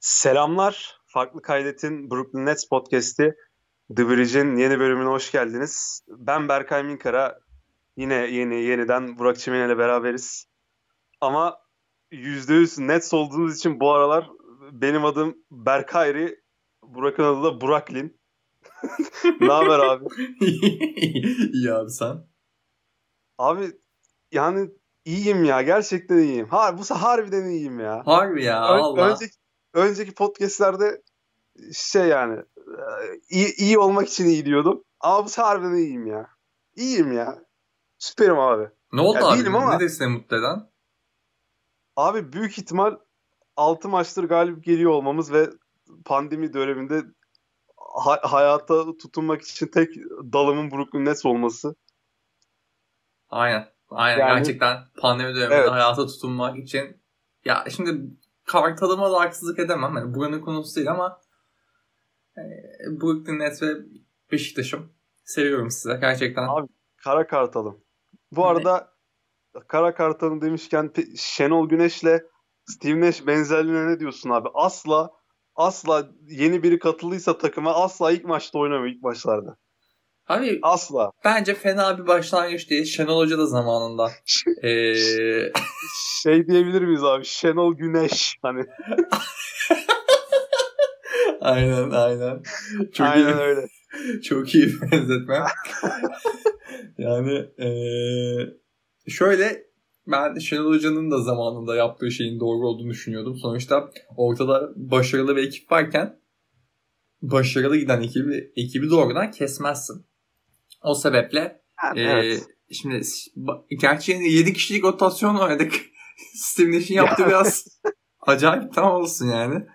Selamlar. Farklı Kaydet'in Brooklyn Nets podcast'i The Bridge'in yeni bölümüne hoş geldiniz. Ben Berkay Minkara. Yine yeni yeniden Burak Çimen ile beraberiz. Ama %100 Nets olduğumuz için bu aralar benim adım Berkayri. Burak'ın adı da Buraklin. ne haber abi? İyi abi sen? Abi yani iyiyim ya. Gerçekten iyiyim. Ha, bu harbiden iyiyim ya. Harbi ya Ön, Allah. Önceki, önceki podcastlerde şey yani e, iyi, iyi olmak için iyi diyordum. Bu harbiden iyiyim ya. İyiyim ya. Süperim abi. Ne oldu yani abi? Ama, ne seni mutlu eden? Abi büyük ihtimal 6 maçtır galip geliyor olmamız ve pandemi döneminde ha- hayata tutunmak için tek dalımın Brooklyn Nets olması. Aynen. Aynen yani, gerçekten pandemi döneminde evet. hayata tutunmak için ya şimdi kartalıma da haksızlık edemem. Yani buranın konusu değil ama e, Brooklyn Nets ve Beşiktaş'ım seviyorum size gerçekten. Abi kara kartalım. Bu arada kara kartalım demişken Şenol Güneş'le Steve Nash benzerliğine ne diyorsun abi? Asla asla yeni biri katıldıysa takıma asla ilk maçta oynamıyor ilk maçlarda. Abi asla. Bence fena bir başlangıç değil. Şenol Hoca da zamanında. ee... Şey diyebilir miyiz abi? Şenol Güneş hani. aynen aynen. Çok aynen iyi. öyle. Çok iyi benzetme. yani ee, şöyle ben Şenol Hoca'nın da zamanında yaptığı şeyin doğru olduğunu düşünüyordum. Sonuçta ortada başarılı bir ekip varken başarılı giden ekibi, ekibi doğrudan kesmezsin. O sebeple yani, e, evet. şimdi gerçi 7 kişilik rotasyon oynadık. Steve Nash'in yaptığı biraz acayip tam olsun yani.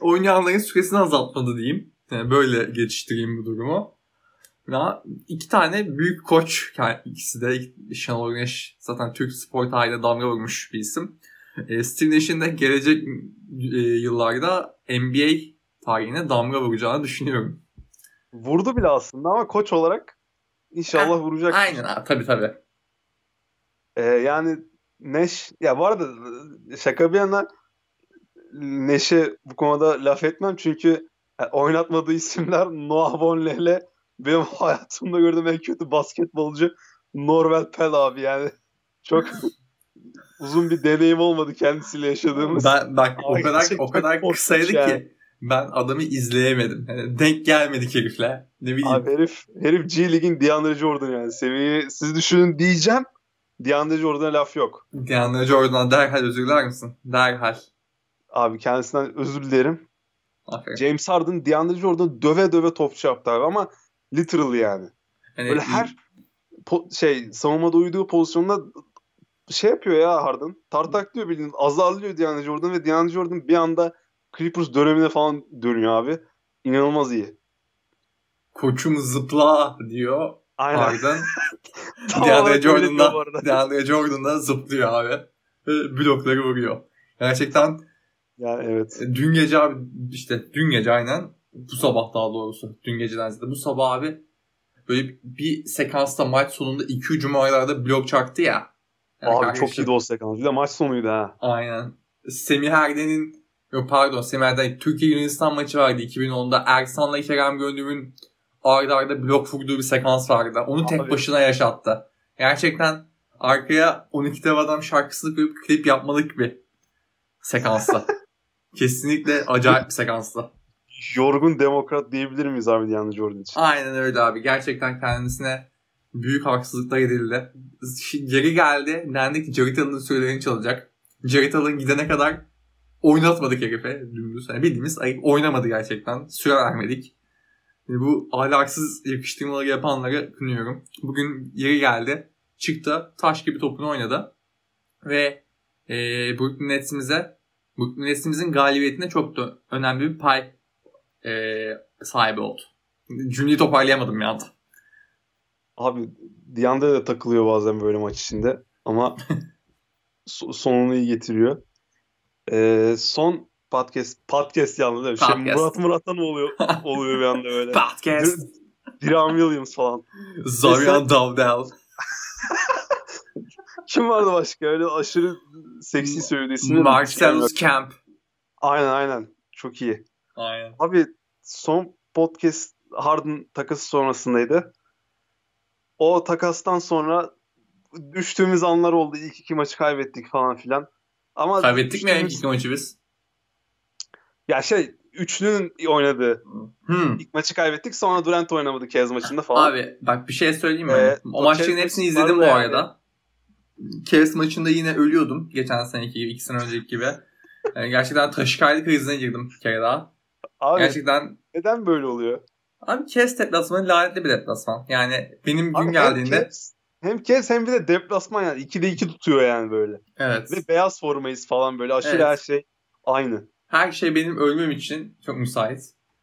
Oynayanların süresini azaltmadı diyeyim. Yani böyle geçiştireyim bu durumu. Ve iki tane büyük koç, yani ikisi de Şenol Güneş zaten Türk spor tarihine damga vurmuş bir isim. E, Steve Nash'in de gelecek e, yıllarda NBA tarihine damga vuracağını düşünüyorum. Vurdu bile aslında ama koç olarak inşallah ha, vuracak. Aynen abi tabii tabii. Ee, yani Neş ya bu arada şaka bir yana Neş'e bu konuda laf etmem çünkü oynatmadığı isimler Noah Vonleh ile benim hayatımda gördüğüm en kötü basketbolcu Norvel Pel abi yani. Çok uzun bir deneyim olmadı kendisiyle yaşadığımız. Ben bak o kadar o kadar kısaydı yani. ki ben adamı izleyemedim. Yani denk gelmedik herifle. Ne bileyim. Abi herif, herif G Lig'in DeAndre Jordan yani. Seviyeyi siz düşünün diyeceğim. DeAndre Jordan'a laf yok. DeAndre Jordan'a derhal özür diler misin? Derhal. Abi kendisinden özür dilerim. Aferin. James Harden DeAndre Jordan'ı döve döve topçu yaptı abi ama literal yani. yani Böyle her şey savunmada uyduğu pozisyonda şey yapıyor ya Harden. Tartak diyor bildiğin azarlıyor DeAndre Jordan ve DeAndre Jordan bir anda Clippers dönemine falan dönüyor abi. İnanılmaz iyi. Koçum zıpla diyor. Aynen. Harden. DeAndre Jordan'da DeAndre Jordan'da zıplıyor abi. Ve blokları vuruyor. Gerçekten yani evet. E, dün gece abi işte dün gece aynen bu sabah daha doğrusu. Dün geceden ziyade bu sabah abi böyle bir sekansta maç sonunda iki hücum aylarda blok çaktı ya. Yani abi çok iyiydi o sekans. Bir de maç sonuydu ha. Aynen. Semih Erden'in yok pardon Semih Erden Türkiye Yunanistan maçı vardı 2010'da. Ersan'la Kerem Gönlüm'ün arda arda blok vurduğu bir sekans vardı. Onu abi. tek başına yaşattı. Gerçekten arkaya 12 dev adam şarkısını koyup klip yapmalık bir sekansta. Kesinlikle acayip bir sekansta. Yorgun demokrat diyebilir miyiz abi Diana Jordan için? Aynen öyle abi. Gerçekten kendisine büyük haksızlıklar edildi. Geri geldi. Dendi ki Jared Allen'ın sürelerini çalacak. Jared Allen gidene kadar oynatmadık herife dümdüz. Yani bildiğimiz ayıp oynamadı gerçekten. Süre vermedik. Yani bu ahlaksız yakıştırmaları yapanları kınıyorum. Bugün yeri geldi. Çıktı. Taş gibi topunu oynadı. Ve e, Brooklyn Nets'imize Brooklyn Nets'imizin galibiyetine çok da önemli bir pay e, sahibi oldu. Cümleyi toparlayamadım ya. Abi Diandre de takılıyor bazen böyle maç içinde ama sonunu iyi getiriyor. Ee, son podcast podcast yalnız değil mi? Şey, Murat Murat'tan oluyor? oluyor bir anda böyle. podcast. Diran Williams falan. Zarian Dowdell. Kim vardı başka? Öyle aşırı seksi söyledi ismini. Marcellus Camp. Aynen aynen. Çok iyi. Aynen. Abi son podcast Harden takası sonrasındaydı. O takastan sonra düştüğümüz anlar oldu. İlk iki maçı kaybettik falan filan. Ama Kaybettik mi ilk düştüğümüz- iki maçı biz? Ya şey üçlünün oynadığı Hmm. ilk maçı kaybettik. Sonra Durant oynamadı Cavs maçında falan. Abi bak bir şey söyleyeyim mi? Ee, o maçların hepsini izledim bu yani. arada. Cavs maçında yine ölüyordum. Geçen seneki gibi, iki sene önceki gibi. Yani gerçekten taşikardi krizine girdim bir kere daha. Abi Gerçekten neden böyle oluyor? Abi Cavs deplasmanı lanetli bir deplasman. Yani benim gün Abi geldiğinde Cavs, hem Cavs hem bir de deplasman yani. 2'de 2 tutuyor yani böyle. evet. Ve beyaz formayız falan böyle. Aşırı Evet. her şey aynı. Her şey benim ölmem için çok müsait.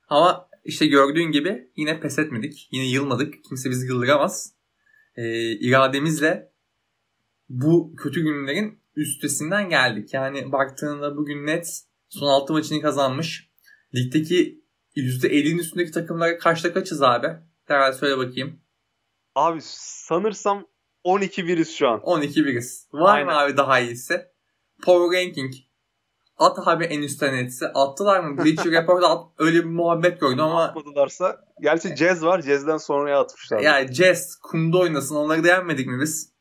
Ama işte gördüğün gibi yine pes etmedik. Yine yılmadık. Kimse bizi yıldıramaz. Ee, irademizle bu kötü günlerin üstesinden geldik. Yani baktığında bugün Nets son 6 maçını kazanmış. Ligdeki %50'nin üstündeki takımlara kaçta kaçız abi? Derhal söyle bakayım. Abi sanırsam 12 biriz şu an. 12 biriz. Var mı Aynen. abi daha iyisi? Power Ranking. At abi en üstten Nets'i. Attılar mı? Bleacher Report'ta at, öyle bir muhabbet gördüm ama Atmadılarsa. Gerçi Jazz var. Jazz'den sonraya atmışlar. ya Jazz kumda oynasın. Onları da yenmedik mi biz?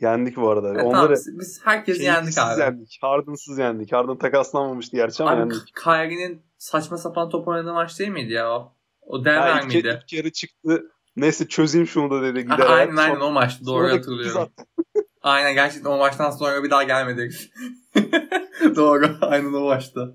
Yendik bu arada. E, tamam, Onları biz, biz herkesi yendik abi. yendik. Harden'sız yendik. Harden takaslanmamıştı gerçi ama Abi yendik. Kyrie'nin saçma sapan top oynadığı maç değil miydi ya o? O Denver Ya ilk, miydi? ilk yarı çıktı. Neyse çözeyim şunu da dedi gider. Aynen aynen o maçtı. Doğru hatırlıyorum. Aynen gerçekten o maçtan sonra bir daha gelmedi. Doğru. Aynen o maçta.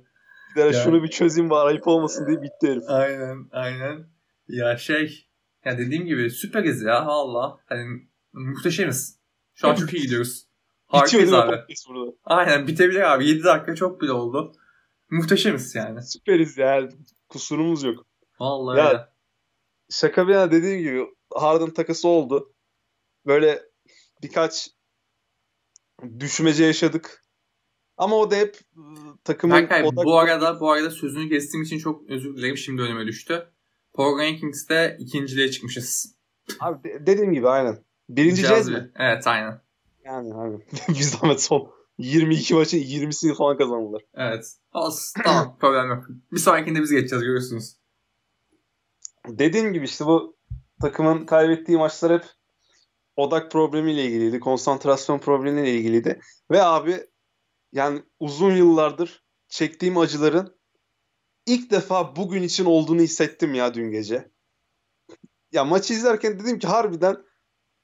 Gider Ya. şunu bir çözeyim bari ayıp olmasın diye bitti herif. Aynen aynen. Ya şey ya dediğim gibi süperiz ya valla. Hani muhteşemiz. Şu an çok iyi gidiyoruz. Harikayız abi. burada? Aynen bitebilir abi. 7 dakika çok bile oldu. Muhteşemiz yani. Süperiz ya. Kusurumuz yok. Vallahi Ya. Şaka bir yana dediğim gibi Harden takası oldu. Böyle birkaç düşmece yaşadık. Ama o da hep ıı, takımın Berkay odak... bu arada bu arada sözünü kestiğim için çok özür dilerim. Şimdi önüme düştü. Power Rankings'te ikinciliğe çıkmışız. Abi de- dediğim gibi aynen. Birinci bir- mi? Evet aynen. Yani abi. Bir zahmet son 22 maçın 20'sini falan kazandılar. Evet. Olsun. Tamam problem yok. Bir sonrakinde biz geçeceğiz görüyorsunuz. Dediğim gibi işte bu takımın kaybettiği maçlar hep odak problemiyle ilgiliydi. Konsantrasyon problemiyle ilgiliydi. Ve abi yani uzun yıllardır çektiğim acıların ilk defa bugün için olduğunu hissettim ya dün gece. Ya maçı izlerken dedim ki harbiden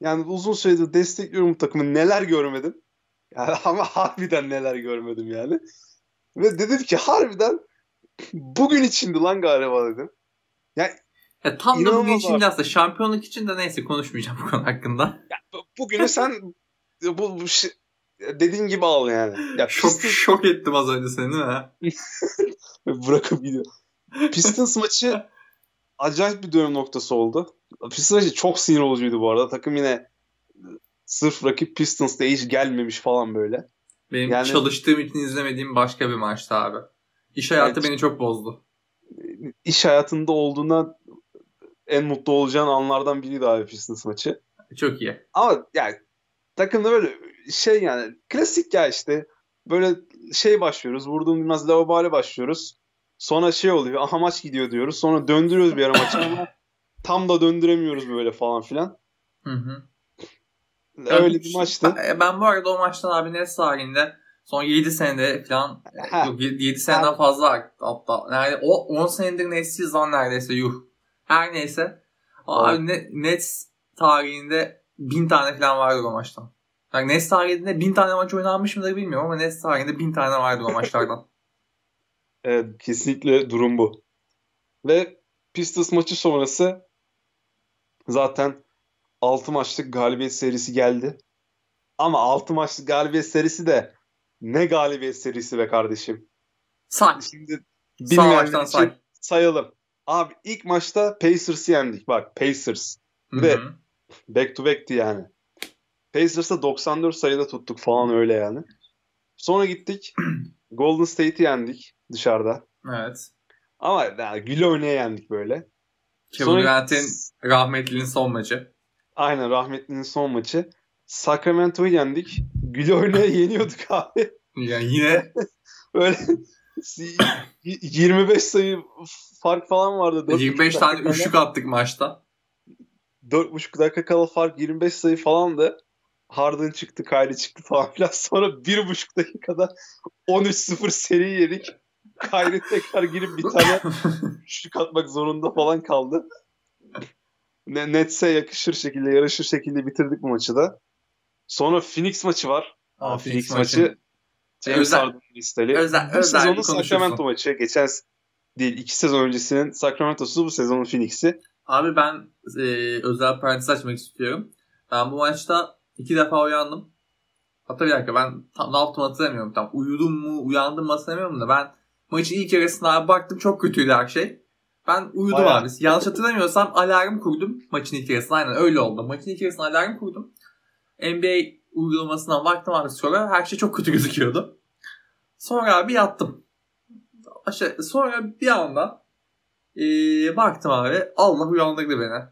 yani uzun süredir destekliyorum bu takımı neler görmedim. Yani ama harbiden neler görmedim yani. Ve dedim ki harbiden bugün içindi lan galiba dedim. Ya tam da bugün İnanılmaz için de aslında şampiyonluk için de neyse konuşmayacağım bu konu hakkında. Bu- Bugünü sen bu, bu şey- dediğin gibi al yani. Ya Şok, Pistons şok ettim az önce seni değil mi? bırakıp gidiyor. Pistons maçı acayip bir dönüm noktası oldu. Pistons maçı çok sinir olucuydu bu arada. Takım yine sırf rakip Pistons diye hiç gelmemiş falan böyle. Benim Yani- çalıştığım için izlemediğim başka bir maçtı abi. İş hayatı Evet. beni çok bozdu. İş hayatında olduğuna en mutlu olacağın anlardan biriydi abi Pistons maçı. Çok iyi. Ama yani takımda böyle şey yani klasik ya işte böyle şey başlıyoruz. Vurduğum bilmez lavabale başlıyoruz. Sonra şey oluyor. Aha maç gidiyor diyoruz. Sonra döndürüyoruz bir ara maçı ama tam da döndüremiyoruz böyle falan filan. Hı hı. Öyle bir maçtı. Ben, ben bu arada o maçtan abi Nets tarihinde son 7 senede falan Ha. yok 7, seneden fazla hatta yani o 10 senedir Nets'iz lan neredeyse yuh. Her neyse. Abi ne, Nets tarihinde 1000 tane falan vardır o maçtan. Yani Nets tarihinde 1000 tane maç oynanmış mıdır bilmiyorum ama Nets tarihinde 1000 tane vardır o maçlardan. Evet, kesinlikle durum bu. Ve Pistons maçı sonrası zaten 6 maçlık galibiyet serisi geldi. Ama 6 maçlık galibiyet serisi de ne galibiyet serisi be kardeşim. Say. Şimdi bilmeyenler say. sayalım. Abi ilk maçta Pacers'ı yendik. Bak Pacers. Ve- hı. Back to back'ti yani. Pacers'ı 94 sayıda tuttuk falan öyle yani. Sonra gittik. Golden State'i yendik dışarıda. Evet. Ama yani güle oynaya yendik böyle. Kevin Sonra- Durant'in rahmetlinin son maçı. Aynen rahmetlinin son maçı. Sacramento'yu yendik. Güle oynaya yeniyorduk abi. Yani yine Böyle 25 sayı fark falan vardı. 25 tane üçlük attık maçta. 4,5 dakika kala fark 25 sayı falandı. Harden çıktı, Kyrie çıktı falan filan. Sonra 1,5 dakikada 13-0 seri yedik. Kyrie tekrar girip bir tane üçlük atmak zorunda falan kaldı. Nets'e yakışır şekilde, yarışır şekilde bitirdik bu maçı da. Sonra Phoenix maçı var. Aa, Phoenix, Phoenix maçı James Harden listeli. Özel, bu özel sezonun Sacramento maçı. Geçen değil, iki sezon öncesinin Sacramento'su bu sezonun Phoenix'i. Abi ben e, özel parantez açmak istiyorum. Ben bu maçta iki defa uyandım. Hatta bir dakika ben tam ne yaptım hatırlamıyorum. Tam uyudum mu uyandım mı hatırlamıyorum da ben maçın ilk yarısına abi baktım çok kötüydü her şey. Ben uyudum Bayağı. abi. Yanlış hatırlamıyorsam alarm kurdum maçın ilk yarısına. Aynen öyle oldu. Maçın ilk yarısına alarm kurdum. NBA uygulamasından baktım abi sonra her şey çok kötü gözüküyordu. Sonra abi yattım. İşte sonra bir anda ee, baktım abi Allah uyandırdı beni.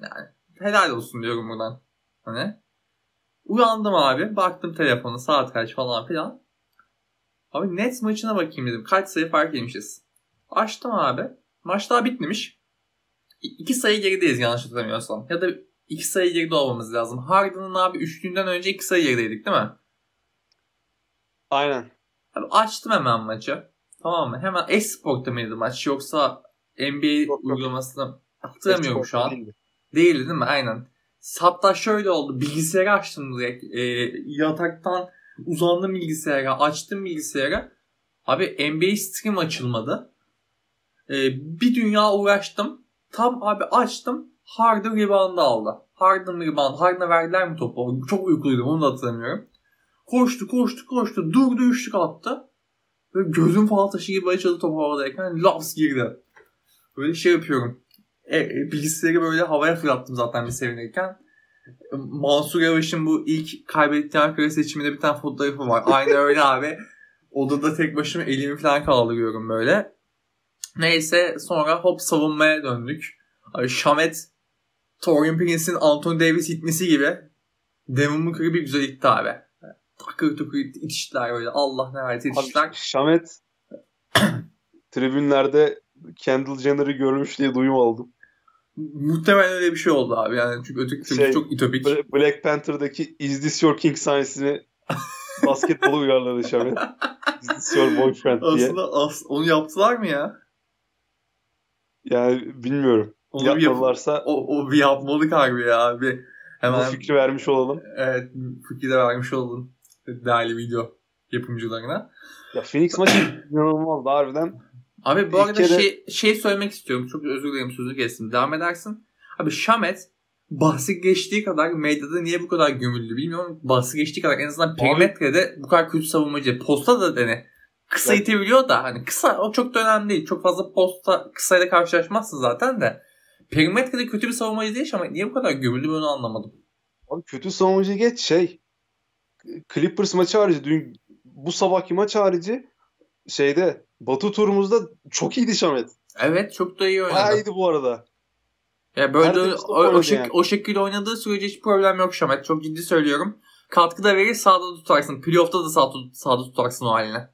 Yani helal olsun diyorum buradan. Hani uyandım abi baktım telefonu saat kaç falan filan. Abi net maçına bakayım dedim. Kaç sayı fark yemişiz. Açtım abi. Maç daha bitmemiş. İki sayı gerideyiz yanlış hatırlamıyorsam. Ya da iki sayı geride olmamız lazım. Harden'ın abi üçlüğünden önce iki sayı gerideydik değil mi? Aynen. Abi açtım hemen maçı. Tamam mı? Hemen Esport'ta mıydı maç yoksa NBA yok, uygulamasını hatırlamıyorum şu an. Değildi. değildi değil mi? Aynen. Hatta şöyle oldu. Bilgisayarı açtım direkt. E, yataktan uzandım bilgisayara. Açtım bilgisayara. Abi NBA stream açılmadı. E, bir dünya uğraştım. Tam abi açtım. Harden rebound aldı. Harden rebound. Harden'a verdiler mi topu? Çok uykuluydum onu da hatırlamıyorum. Koştu koştu koştu. Durdu üçlük attı. Böyle gözüm falan taşı gibi açıldı top havadayken. Laps girdi. Böyle şey yapıyorum. E, e, bilgisayarı böyle havaya fırlattım zaten bir sevinirken. Mansur Yavaş'ın bu ilk kaybettiği Ankara seçiminde bir tane fotoğrafı var. Aynı öyle abi. Odada tek başıma elimi falan kaldırıyorum böyle. Neyse sonra hop savunmaya döndük. Şamet Torian Prince'in Anthony Davis itmesi gibi Devin Booker'ı bir güzel itti abi. Takır takır itiştiler böyle. Allah ne verdiyse itiştiler. Şamet tribünlerde Kendall Jenner'ı görmüş diye duyum aldım. Muhtemelen öyle bir şey oldu abi. Yani çünkü öteki şey, çok itopik. Black Panther'daki Is This Your King sahnesini basketbolu uyarladı Şamet. Is This Your Boyfriend diye. Aslında as onu yaptılar mı ya? Yani bilmiyorum. Onu Yapmadılarsa... Yap o, o bir yapmalık harbi ya. Bir hemen... Bu fikri vermiş olalım. Evet fikri de vermiş olalım. Değerli video yapımcılarına. Ya Phoenix maçı inanılmazdı harbiden. Abi bu arada kere... şey, şey söylemek istiyorum. Çok özür dilerim sözü kestim. Devam edersin. Abi Şamet bahsi geçtiği kadar medyada niye bu kadar gömüldü bilmiyorum. Bahsi geçtiği kadar en azından perimetrede bu kadar kötü savunmacı. Posta da dene. Kısa evet. itebiliyor da hani kısa o çok da önemli değil. Çok fazla posta kısayla karşılaşmazsın zaten de. Perimetrede kötü bir savunmacı değil ama niye bu kadar gömüldü bunu anlamadım. Abi kötü savunmacı geç şey. Clippers maçı harici dün bu sabahki maç harici şeyde Batu turumuzda çok iyiydi Şamet. Evet çok da iyi oynadı. Bayağı iyiydi bu arada. Ya böyle o, o, şek- yani. o şekilde oynadığı sürece hiç problem yok Şamet. Çok ciddi söylüyorum. Katkı da verir sağda tutarsın. Playoff'ta da sağda, sağda tutarsın o haline.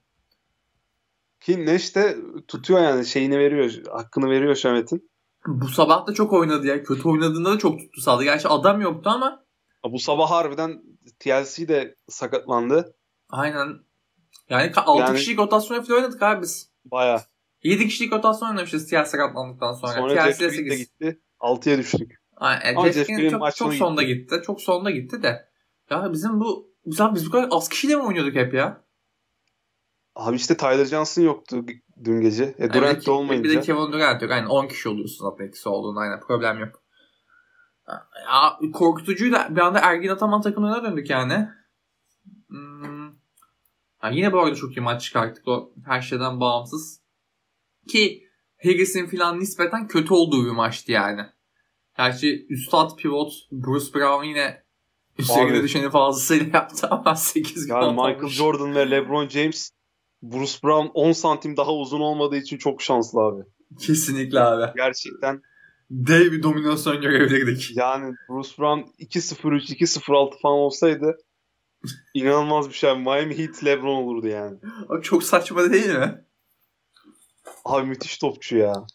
Ki Neş de tutuyor yani şeyini veriyor. Hakkını veriyor Şamet'in. Bu sabah da çok oynadı ya. Kötü oynadığında da çok tuttu sağda. Gerçi adam yoktu ama. Bu sabah harbiden TLC de sakatlandı. Aynen. Yani 6 yani, kişilik rotasyon falan oynadık abi biz. Baya. 7 kişilik rotasyon oynamışız TLC sakatlandıktan sonra. Sonra Jeff Green de gitti. 6'ya düştük. Aynen. Ama Jeff Green çok, çok sonda gitti. gitti. Çok sonda gitti de. Ya bizim bu biz, abi biz bu kadar az kişiyle mi oynuyorduk hep ya? Abi işte Tyler Johnson yoktu dün gece. E, Durant evet, de olmayınca. Bir de Kevin Durant yok. Aynen 10 kişi oluyorsun zaten ikisi olduğunda. Aynen problem yok. Ya korkutucuydu. Bir anda Ergin Ataman takımına döndük yani. Hmm. Yani yine bu arada çok iyi maç çıkarttık o her şeyden bağımsız. Ki Harris'in falan nispeten kötü olduğu bir maçtı yani. Gerçi üstad pivot Bruce Brown yine üstlerine düşeni fazlasıyla yaptı ama 8 yani Michael olmuş. Jordan ve LeBron James Bruce Brown 10 santim daha uzun olmadığı için çok şanslı abi. Kesinlikle abi. Gerçekten dev bir dominasyon görebilirdik. Yani Bruce Brown 2-0-3, 2-0-6 falan olsaydı inanılmaz bir şey. Miami Heat LeBron olurdu yani. O çok saçma değil mi? Abi müthiş topçu ya.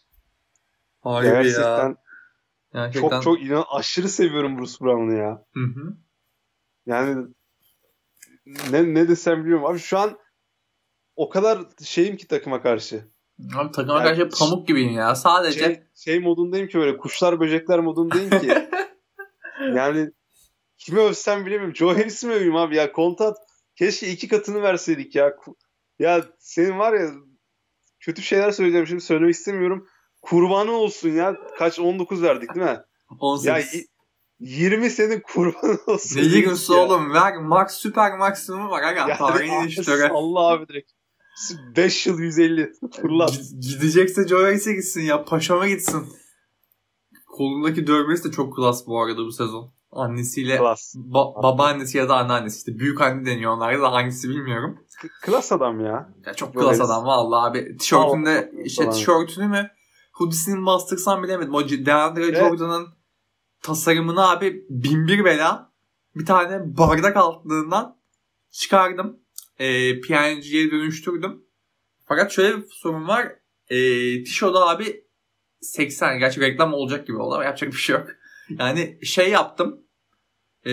Harbi Gerçekten, ya. Gerçekten. çok çok inan aşırı seviyorum Bruce Brown'u ya. Hı hı. Yani ne ne desem bilmiyorum. Abi şu an o kadar şeyim ki takıma karşı. Abi takıma Yani karşı pamuk gibiyim ya. Sadece Şey, şey modundayım ki böyle kuşlar böcekler modundayım ki. yani kimi övsem bilemiyorum. Joe Harris'i mi öveyim abi ya? Kontat keşke iki katını verseydik ya. Ya senin var ya kötü şeyler söyleyeceğim şimdi söylemek istemiyorum. Kurbanı olsun ya. Kaç 19 verdik değil mi? 18. Ya y- 20 senin kurbanı olsun. ne ya. oğlum. Ver max süper maksimum var. Aga Yani tarihin. Allah abi direkt. 5 yıl 150. Fırlat. Gidecekse Joe gitsin ya. Paşama gitsin. Kolundaki dövmesi de çok klas bu arada bu sezon. Annesiyle Klas. ba- babaannesi ya da anneannesi işte büyük anne deniyor onlarda da hangisi bilmiyorum. K- Klas adam ya. Ya çok Joe klas adam vallahi abi. Tişörtünde işte tişörtünü mü hoodiesini mi bilemedim. O DeAndre Evet. Jordan'ın tasarımını abi binbir bela bir tane bardak altlığından çıkardım. E, PNG'ye dönüştürdüm. Fakat şöyle bir sorun var. E, tişörde abi 80. Gerçi reklam olacak gibi oldu ama yapacak bir şey yok. Yani şey yaptım. E,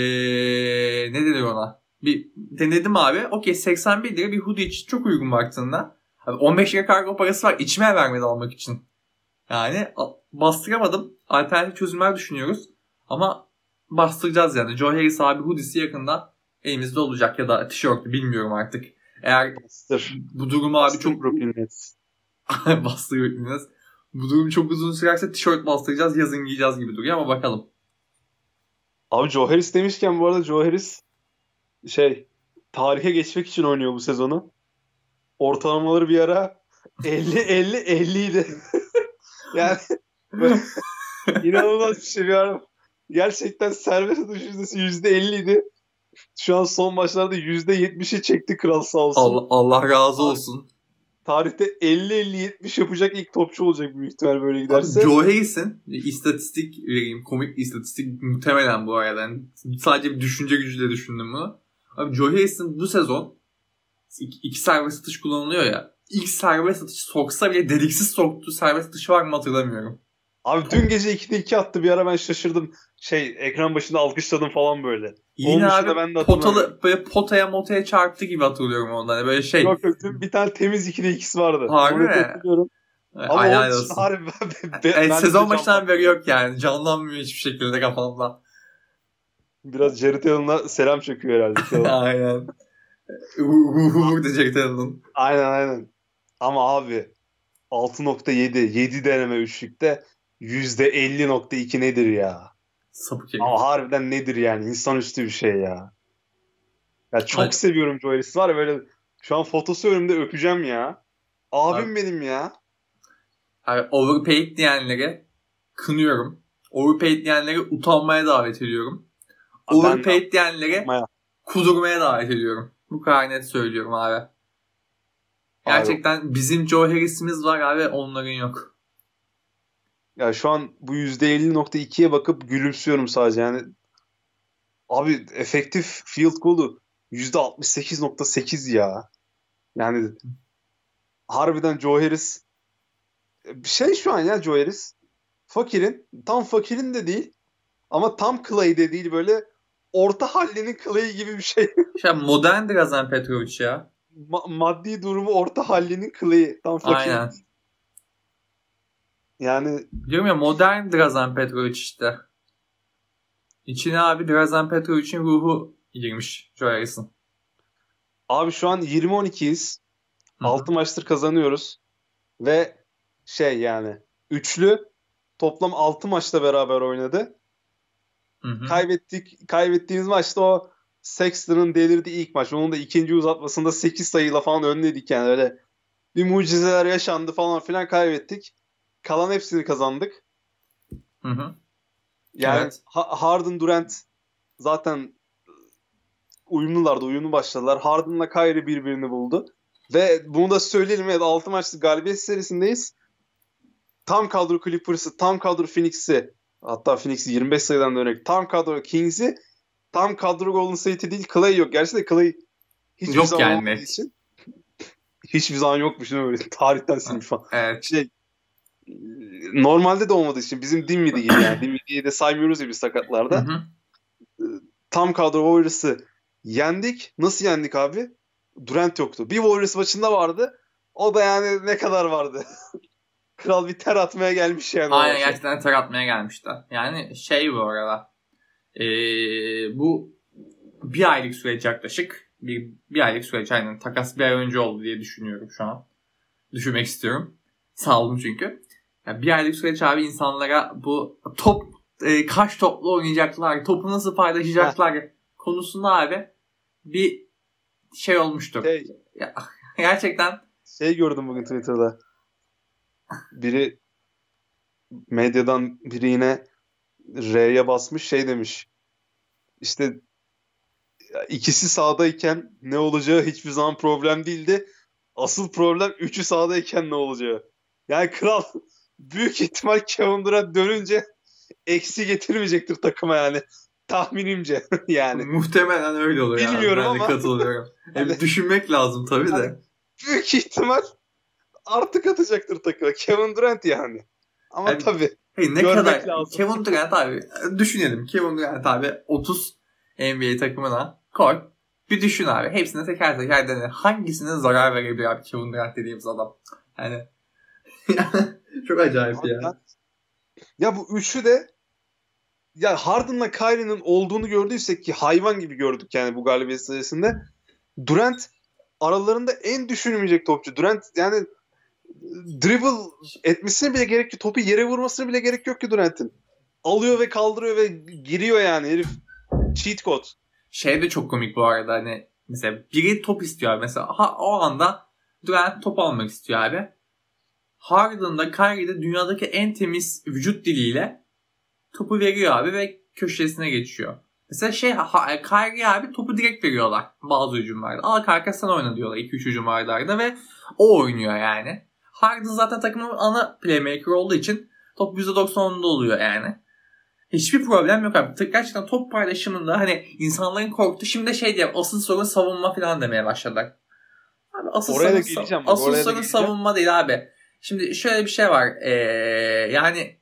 ne denir ona? Bir denedim abi. Okey 81 lira bir hoodie için çok uygun baktığında. Abi 15 lira kargo parası var. İçime vermedi almak için. Yani bastıramadım. Alternatif çözümler düşünüyoruz. Ama bastıracağız yani. Joe Harris abi hoodiesi yakında elimizde olacak ya da tişörtü bilmiyorum artık. Eğer Bastır. bu durumu abi Bastır çok Brooklyn Nets. bastırıyorsunuz. Bu durum çok uzun sürerse tişört bastıracağız yazın giyeceğiz gibi duruyor ama bakalım. Abi Joe Harris demişken bu arada Joe Harris şey tarihe geçmek için oynuyor bu sezonu. Ortalamaları bir ara 50 50 50 idi. yani inanılmaz bir şey bir ara. Gerçekten serbest atış yüzdesi %50 idi. Şu an son maçlarda %70'i çekti kral sağ olsun. Allah, Allah razı olsun. Tarihte 50-50-70 yapacak ilk topçu olacak büyük ihtimal böyle Abi giderse. Joe Harris'in istatistik vereyim. Komik bir istatistik muhtemelen bu arada. Yani sadece bir düşünce gücüyle düşündüm bunu. Abi Joe Harris'in bu sezon iki, iki serbest atış kullanılıyor ya. İlk serbest atış soksa bile deliksiz soktuğu serbest atışı var mı hatırlamıyorum. Abi dün gece 2'de 2 attı bir ara ben şaşırdım. Şey ekran başında alkışladım falan böyle. Yine abi ben de potalı, böyle potaya motaya çarptı gibi hatırlıyorum ondan. Yani böyle şey. Yok yok dün bir tane temiz 2'de 2'si vardı. Harbi mi? hatırlıyorum. Ama dışında olsun. harbi ben, ben, Evet, ben sezon başından beri yok yani. Canlanmıyor hiçbir şekilde kafamda. Biraz Jared Allen'a selam çekiyor herhalde. aynen. Uhuhu diyecek Taylor'ın. aynen aynen. Ama abi 6.7 7 deneme üçlükte %50.2 nedir ya? Sapık herif. Ama harbiden nedir yani? İnsanüstü bir şey ya. Ya çok Evet. seviyorum Joe Harris. Var ya böyle şu an fotosu önümde öpeceğim ya. Abim Abi- benim ya. Yani overpaid diyenlere kınıyorum. Overpaid diyenlere utanmaya davet ediyorum. Abi ben- Overpaid diyenlere Yapmaya. kudurmaya davet ediyorum. Bu kadar net söylüyorum abi. Gerçekten bizim Joe Harris'imiz var abi onların yok. Ya şu an bu %50.2'ye bakıp gülümsüyorum sadece. Yani abi efektif field goal'u %68.8 ya. Yani harbiden Joe Harris bir şey şu an ya Joe Harris fakirin tam fakirin de değil ama tam Clay de değil böyle orta hallinin Clay gibi bir şey. İşte modern Drazen Petrovic ya. Ma- maddi durumu orta hallinin Clay'i. Tam fakir. Aynen. Yani Diyorum ya modern Drazen Petrovic işte. İçine abi Drazen Petrovic'in ruhu girmiş Joe Harris'in. abi şu an 20-12'yiz. Hı hı. 6 maçtır kazanıyoruz. Ve şey yani üçlü toplam 6 maçta beraber oynadı. Hı hı. Kaybettik kaybettiğimiz maçta o Sexton'ın delirdiği ilk maç. Onun da ikinci uzatmasında 8 sayıyla falan önledik yani öyle bir mucizeler yaşandı falan filan kaybettik. Kalan hepsini kazandık. Hı hı. Yani Evet. Ha- Harden Durant zaten uyumlulardı, uyumlu başladılar. Harden'la Kyrie birbirini buldu. Ve bunu da söyleyelim evet 6 maçlık galibiyet serisindeyiz. Tam kadro Clippers'ı, tam kadro Phoenix'i hatta Phoenix'i 25 sayıdan dönerek tam kadro Kings'i, tam kadro Golden State'i değil Clay yok. Gerçi de Clay hiçbir Yok zaman yani için hiçbir zaman yokmuş değil mi böyle tarihten silmiş falan. Evet. Şey normalde de olmadığı için bizim Dinwiddie gibi yani Dinwiddie'yi de saymıyoruz ya biz sakatlarda. Hı. Tam kadro Warriors'ı yendik. Nasıl yendik abi? Durant yoktu. Bir Warriors maçında vardı. O da yani ne kadar vardı? Kral bir ter atmaya gelmiş yani. Aynen gerçekten ter atmaya gelmişti. Yani şey bu arada. Ee, bu bir aylık süreç yaklaşık. Bir, bir aylık süreç aynen. Takas bir ay önce oldu diye düşünüyorum şu an. Düşünmek istiyorum. Sağ olun çünkü. Yani bir aylık süreç abi insanlara bu top e, kaç toplu oynayacaklar, topu nasıl paylaşacaklar konusunda abi bir şey olmuştur. Şey, Ya, gerçekten şey gördüm bugün Twitter'da. Biri medyadan biri yine R'ye basmış şey demiş. İşte ikisi sahadayken ne olacağı hiçbir zaman problem değildi. Asıl problem üçü sahadayken ne olacağı. Yani kral büyük ihtimal Kevin Durant dönünce eksi getirmeyecektir takıma yani. Tahminimce yani. Muhtemelen öyle abi. Bilmiyorum de ama- katılıyorum. Hem düşünmek lazım tabii Hani- de. Büyük ihtimal artık atacaktır takıma. Kevin Durant yani. Ama Yani- tabii Hey, ne kadar lazım. Kevin Durant abi düşünelim. Kevin Durant abi 30 NBA takımına koy. Bir düşün abi. Hepsine teker teker dene. Hangisine zarar verebilir abi Kevin Durant dediğimiz adam. Yani çok acayip ya. Ya bu üçü de ya Harden'la Kyrie'nin olduğunu gördüysek ki hayvan gibi gördük yani bu galibiyet sayesinde. Durant aralarında en düşünülmeyecek topçu. Durant yani dribble etmesine bile gerek yok. Topu yere vurmasına bile gerek yok ki Durant'in. Alıyor ve kaldırıyor ve giriyor yani herif. Cheat code. Şey de çok komik bu arada hani mesela biri top istiyor abi. Mesela ha, o anda Durant top almak istiyor abi. Harden'da Kyrie'de dünyadaki en temiz vücut diliyle topu veriyor abi ve köşesine geçiyor. Mesela şey Kyrie abi topu direkt veriyorlar bazı hücumlarda. Al kanka sen oyna diyorlar 2-3 hücumlarda ve o oynuyor yani. Harden zaten takımın ana playmaker olduğu için top %90'ında oluyor yani. Hiçbir problem yok abi. Gerçekten top paylaşımında hani insanların korktu. Şimdi de şey diye asıl sorun savunma falan demeye başladılar. Abi asıl Oraya da sorun, geleceğim bak, asıl oraya da sorun geleceğim. savunma değil abi. Şimdi şöyle bir şey var. Ee, yani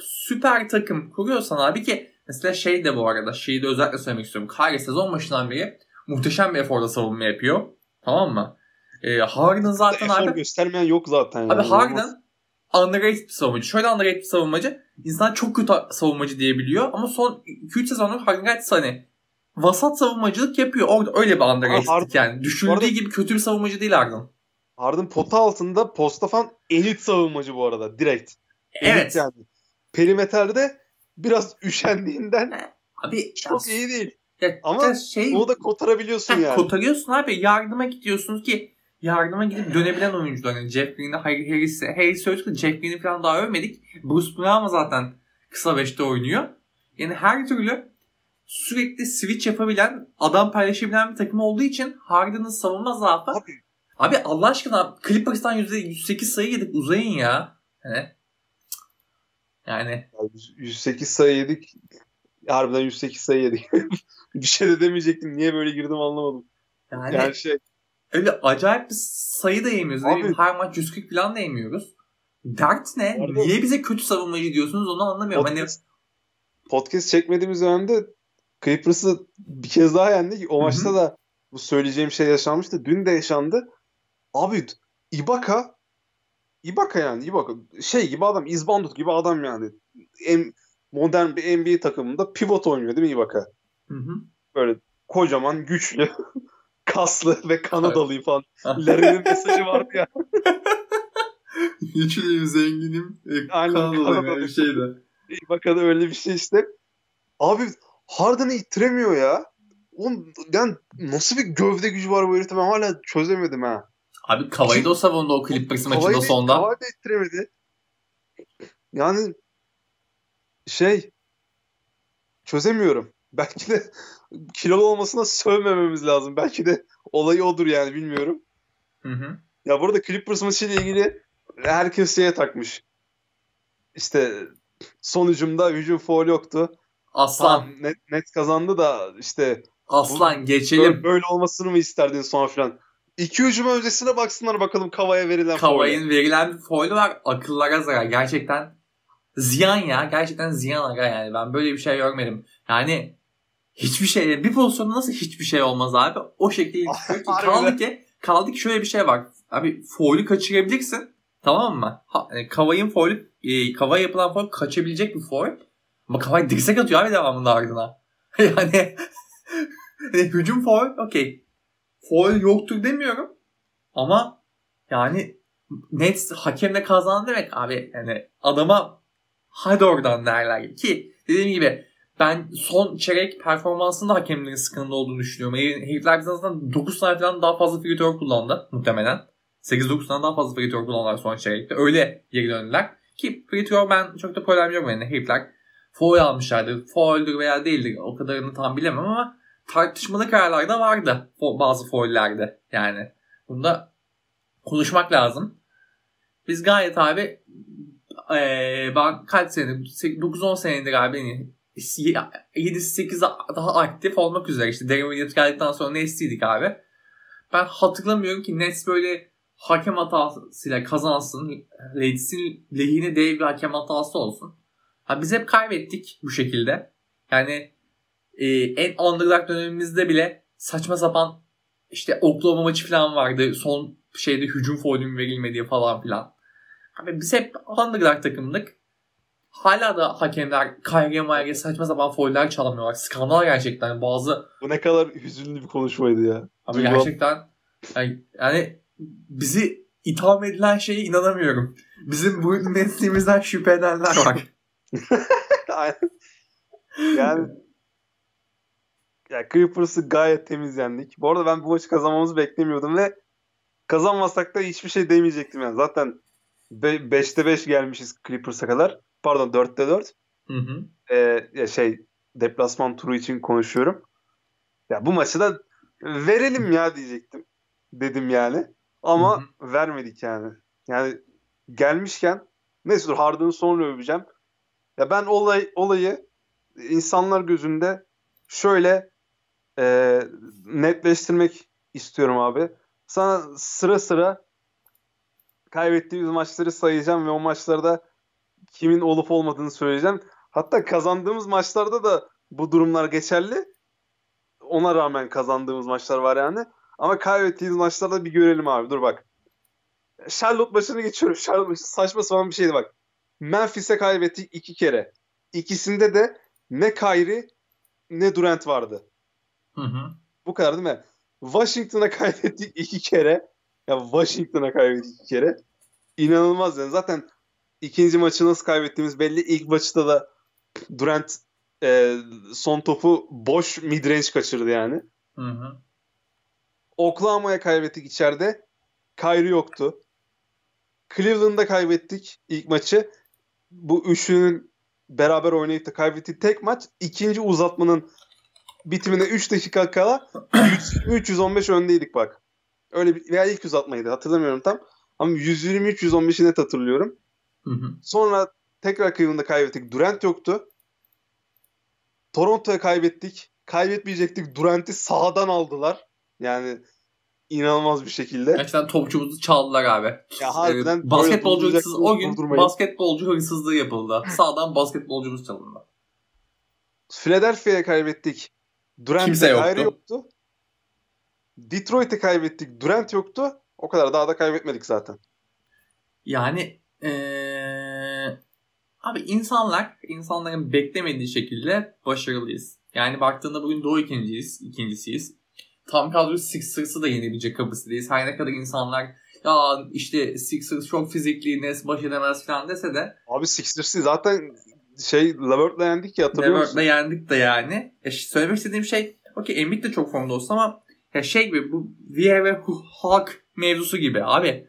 süper takım kuruyorsan abi ki mesela şey de bu arada şeyi de özellikle söylemek istiyorum. Kyrie sezon başından beri muhteşem bir eforla savunma yapıyor. Tamam mı? Ee, Harden zaten Efor abi göstermeyen yok zaten. Abi yani. Harden underrated bir savunmacı. Şöyle underrated bir savunmacı. İnsan çok kötü savunmacı diyebiliyor ama son 2-3 sezondur Harden gayet hani vasat savunmacılık yapıyor. Orada öyle bir underrated yani. Düşündüğü gibi kötü bir savunmacı değil Harden. Harden pota altında posta falan elit savunmacı bu arada direkt. Elit Evet. yani. Perimetrede biraz üşendiğinden Abi çok ya, iyi değil. ya, Ama ya şey Onu da kotarabiliyorsun Heh, yani. Kotarıyorsun abi. Yardıma gidiyorsunuz ki yardıma gidip dönebilen oyuncular. Yani Jeff Green'i, Harris'i, Harris'i övdük de Jeff Green'i falan daha övmedik. Bruce Brown zaten kısa beşte oynuyor. Yani her türlü sürekli switch yapabilen, adam paylaşabilen bir takım olduğu için Harden'ın savunma zaafı. Abi, Abi, Allah aşkına Clippers'tan %108 sayı yedik uzayın ya. Hani. Yani yani 108 sayı yedik. Harbiden 108 sayı yedik. bir şey de demeyecektim. Niye böyle girdim anlamadım. yani, Yani şey öyle acayip bir sayı da yemiyoruz. Abi- her maç 140 falan da yemiyoruz. Dert ne? Arada- Niye bize kötü savunmacı diyorsunuz onu anlamıyorum. Hani podcast, podcast çekmediğimiz dönemde Clippers'ı bir kez daha yendik. O Hı hı. maçta da bu söyleyeceğim şey yaşanmıştı. Dün de yaşandı. Abi Ibaka Ibaka yani Ibaka şey gibi adam İzbandut gibi adam yani. En, modern bir NBA takımında pivot oynuyor değil mi Ibaka? Hı hı. Böyle kocaman, güçlü, kaslı ve Kanadalıyım falan. Ah. Larry'nin mesajı vardı ya. Güçlüyüm, zenginim, e, Kanadalı. öyle bir şey de. Ibaka'da öyle bir şey işte. Abi Harden'ı ittiremiyor ya. Oğlum yani nasıl bir gövde gücü var bu herifte ben hala çözemedim ha. Abi Kavay'ı da o savundu o Clippers maçında sonda. Kavayı da ittiremedi. Yani şey çözemiyorum. Belki de kilolu olmasına sövmememiz lazım. Belki de olayı odur yani bilmiyorum. Hı hı. Ya burada Clippers maçıyla ilgili herkes şeye takmış. İşte son hücumda hücum foul yoktu. Aslan, net, net kazandı da işte aslan böyle, geçelim. böyle olmasını mı isterdin sonra filan. İki hücum öncesine baksınlar bakalım Kava'ya verilen Kava'nın foul. verilen foul'ü var. Akıllara zarar. Gerçekten ziyan ya. Gerçekten ziyan aga yani. Ben böyle bir şey görmedim. Yani hiçbir şey bir pozisyonda nasıl hiçbir şey olmaz abi? O şekilde kaldı ki kaldı ki şöyle bir şey var. Abi foul'ü kaçırabilirsin. Tamam mı? Ha, Kavay'ın foul'ü e, Kava'ya yapılan foul kaçabilecek bir foul. Ama Kavay dirsek atıyor abi devamında ardına. yani hücum foul okey. Foul yoktur demiyorum. Ama yani Nets hakemle kazandı demek abi. Yani adama hadi oradan derler ki dediğim gibi ben son çeyrek performansında hakemlerin sıkıntı olduğunu düşünüyorum. Herifler bizden zaten 9 tane falan daha fazla free kullandı muhtemelen. 8-9 tane daha fazla free kullandılar son çeyrekte. Öyle geri döndüler. Ki free ben çok da problem yok yani herifler foul almışlardı. Foul'dür veya değildir o kadarını tam bilemem ama tartışmalı kararlar da vardı bazı foillerde yani. Bunda konuşmak lazım. Biz gayet abi ee, ben kaç senedir 9-10 senedir abi 7-8 daha aktif olmak üzere işte Darren Williams geldikten sonra Nets'iydik abi. Ben hatırlamıyorum ki Nets böyle hakem hatasıyla kazansın. Lake'sin lehine dev bir hakem hatası olsun. Ha biz hep kaybettik bu şekilde. Yani e, en underdog dönemimizde bile saçma sapan işte Oklahoma maçı falan vardı. Son şeyde hücum faulüm verilmediği falan filan. Abi biz hep underdog takımdık. Hala da hakemler Kyrie Mayer'e saçma sapan fauller çalamıyorlar. Skandal gerçekten. Bazı... Bu ne kadar hüzünlü bir konuşmaydı ya. Abi Duygu... gerçekten yani, yani bizi itham edilen şeye inanamıyorum. Bizim bu mesleğimizden şüphe edenler var. yani ya Clippers'ı gayet temiz yendik. Bu arada ben bu maçı kazanmamızı beklemiyordum ve kazanmasak da hiçbir şey demeyecektim yani. Zaten 5'te 5 gelmişiz Clippers'a kadar. Pardon 4'te 4. Hı hı. Ee, ya şey deplasman turu için konuşuyorum. Ya bu maçı da verelim ya diyecektim. Dedim yani. Ama hı hı. vermedik yani. Yani gelmişken neyse dur Harden'ı sonra öveceğim. Ya ben olay olayı insanlar gözünde şöyle e, netleştirmek istiyorum abi. Sana sıra sıra kaybettiğimiz maçları sayacağım ve o maçlarda kimin olup olmadığını söyleyeceğim. Hatta kazandığımız maçlarda da bu durumlar geçerli. Ona rağmen kazandığımız maçlar var yani. Ama kaybettiğimiz maçlarda bir görelim abi. Dur bak. Charlotte maçını geçiyorum. Charlotte maçı saçma sapan bir şeydi bak. Memphis'e kaybettik iki kere. İkisinde de ne Kyrie ne Durant vardı. Hı hı. Bu kadar değil mi? Washington'a kaybettik iki kere. Ya Washington'a kaybettik iki kere. İnanılmaz yani. Zaten ikinci maçı nasıl kaybettiğimiz belli. İlk maçta da Durant e, son topu boş midrange kaçırdı yani. Hı hı. Oklahoma'ya kaybettik içeride. Kyrie yoktu. Cleveland'da kaybettik ilk maçı. Bu üçünün beraber oynayıp da kaybettiği tek maç ikinci uzatmanın bitimine 3 dakika kala 315 öndeydik bak. Öyle bir, veya ilk uzatmaydı hatırlamıyorum tam. Ama 123-115'i net hatırlıyorum. Hı hı. Sonra tekrar Cleveland'da kaybettik. Durant yoktu. Toronto'ya kaybettik. Kaybetmeyecektik. Durant'i sağdan aldılar. Yani inanılmaz bir şekilde. Gerçekten topçumuzu çaldılar abi. Ya harbiden ee, basketbolcu hırsız o gün durdurmayın. basketbolcu hırsızlığı yapıldı. Sağdan basketbolcumuz çalındı. Philadelphia'ya kaybettik. Durant Kimse yoktu. yoktu. Detroit'e kaybettik. Durant yoktu. O kadar daha da kaybetmedik zaten. Yani ee, abi insanlar insanların beklemediği şekilde başarılıyız. Yani baktığında bugün Doğu ikinciyiz, ikincisiyiz tam kadro Sixers'ı da yenebilecek kapasitedeyiz. Her ne kadar insanlar ya işte Sixers çok fizikli, Nets baş edemez falan dese de. Abi Sixers'ı zaten şey Levert'la yendik ya hatırlıyor musun? Levert'la yendik de yani. Ya, söylemek istediğim şey okey Embiid de çok formda olsun ama ya şey gibi bu VR ve Hulk mevzusu gibi abi.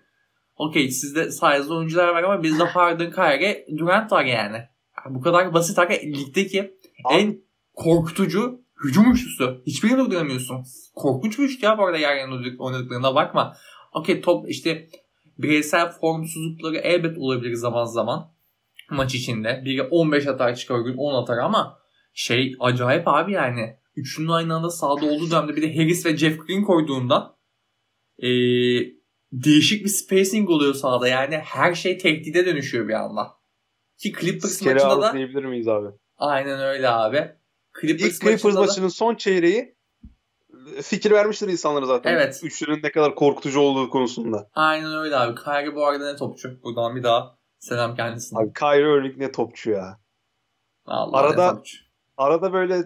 Okey sizde sayesinde oyuncular var ama bizde Harden, Kyrie, Durant var yani. Bu kadar basit hakikaten ligdeki abi, en korkutucu hücum üçlüsü. Hiçbirini durduramıyorsun. Korkunç bir üçlü ya bu arada yer yan oynadıklarına bakma. Okey top işte bireysel formsuzlukları elbet olabilir zaman zaman maç içinde. Biri 15 atar çıkar gün 10 atar ama şey acayip abi yani. Üçünün aynı anda sahada olduğu dönemde bir de Harris ve Jeff Green koyduğunda e, değişik bir spacing oluyor sahada. Yani her şey tehdide dönüşüyor bir anda. Ki Clippers Scary maçında da diyebilir miyiz abi? aynen öyle abi. Clippers İlk Clippers maçında da- maçının son çeyreği fikir vermiştir insanlara zaten. Evet. Üçlünün ne kadar korkutucu olduğu konusunda. Aynen öyle abi. Kyrie bu arada ne topçu. Buradan bir daha selam kendisine. Abi Kyrie Irving ne topçu ya. Allah arada- topçu. Arada böyle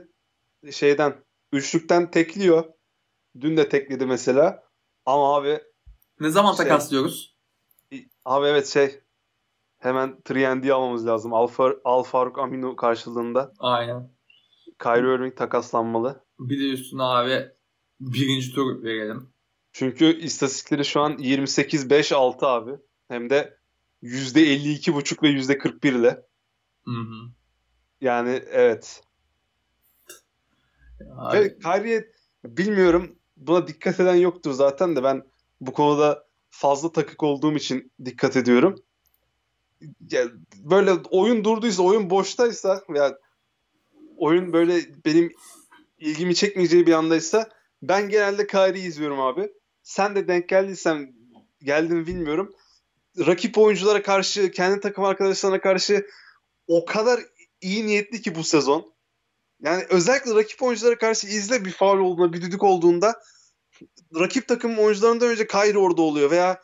şeyden üçlükten tekliyor. Dün de tekledi mesela. Ama abi Ne zaman Şey- takaslıyoruz? abi evet şey hemen 3 almamız lazım. Alfa Al Faruk Aminu karşılığında Aynen. Kyrie Irving takaslanmalı. Bir de üstüne abi birinci tur verelim. Çünkü istatistikleri şu an 28-5-6 abi. Hem de %52,5 ve %41 ile. Hı hı. Yani evet. Abi, Ve Kyrie'ye bilmiyorum buna dikkat eden yoktur zaten de ben bu konuda fazla takık olduğum için dikkat ediyorum. Ya böyle oyun durduysa, oyun boştaysa ya oyun böyle benim ilgimi çekmeyeceği bir andaysa ben genelde Kyrie'yi izliyorum abi. Sen de denk geldiysen geldin mi bilmiyorum. Rakip oyunculara karşı, kendi takım arkadaşlarına karşı o kadar iyi niyetli ki bu sezon. Yani özellikle rakip oyunculara karşı izle bir faul olduğunda, bir düdük olduğunda rakip takım oyuncularından önce Kyrie orada oluyor veya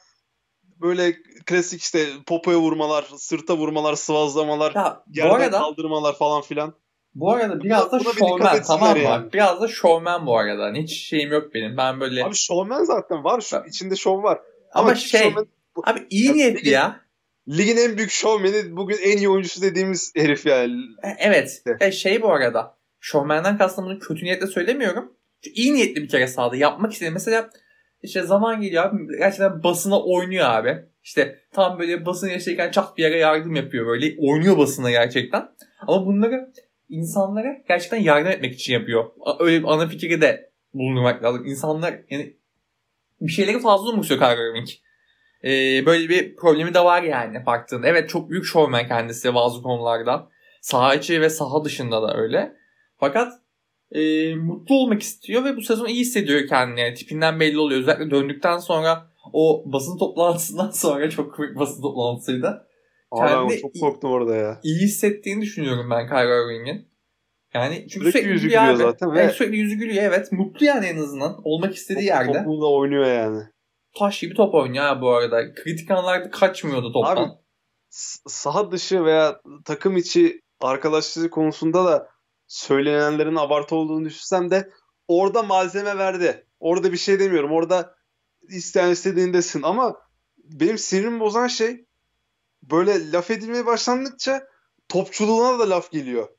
böyle klasik işte popoya vurmalar, sırta vurmalar, sıvazlamalar, ya, yerden arada kaldırmalar falan filan. bu arada biraz da şovmen tamam mı? yani. Biraz da şovmen bu arada. Hiç şeyim yok benim. Ben böyle Abi showman zaten var. Şu, içinde şov var. ama kim şey? Abi iyi Ya, niyetli ligin- ya. Ligin en büyük şovmeni bugün en iyi oyuncusu dediğimiz herif yani. E, Evet. E, şey bu arada. Şovmenden kastım bunu kötü niyetle söylemiyorum. Çünkü iyi niyetli bir kere sahada. Yapmak istedi. Mesela işte zaman geliyor abi. Gerçekten basına oynuyor abi. İşte tam böyle basın yaşayken çat bir yere yardım yapıyor böyle. Oynuyor basına gerçekten. Ama bunları insanlara gerçekten yardım etmek için yapıyor. Öyle bir ana fikri de bulundurmak lazım. İnsanlar yani bir şeyleri fazla umursuyor Kyrie Irving. Ee, böyle bir problemi de var yani baktığında. Evet çok büyük şovmen kendisi bazı konularda. Saha içi ve saha dışında da öyle. Fakat e, mutlu olmak istiyor ve bu sezon iyi hissediyor kendini. Yani tipinden belli oluyor. Özellikle döndükten sonra o basın toplantısından sonra çok komik basın toplantısıydı. Abi ben çok korktum orada ya. İyi hissettiğini düşünüyorum ben Kyrie Irving'in. Yani çünkü Sürekli sürekli, yüzü gülüyor abi. zaten ve- Evet, sürekli yüzü gülüyor evet. Mutlu yani en azından. Olmak istediği yerde. Toplu da oynuyor yani. Taş gibi top oynuyor bu arada. Kritik anlarda kaçmıyordu toptan. Abi, saha dışı veya takım içi arkadaşlığı konusunda da söylenenlerin abartı olduğunu düşünsem de orada malzeme verdi. Orada bir şey demiyorum. Orada isteyen istediğindesin ama benim sinirimi bozan şey böyle laf edilmeye başlandıkça topçuluğuna da laf geliyor.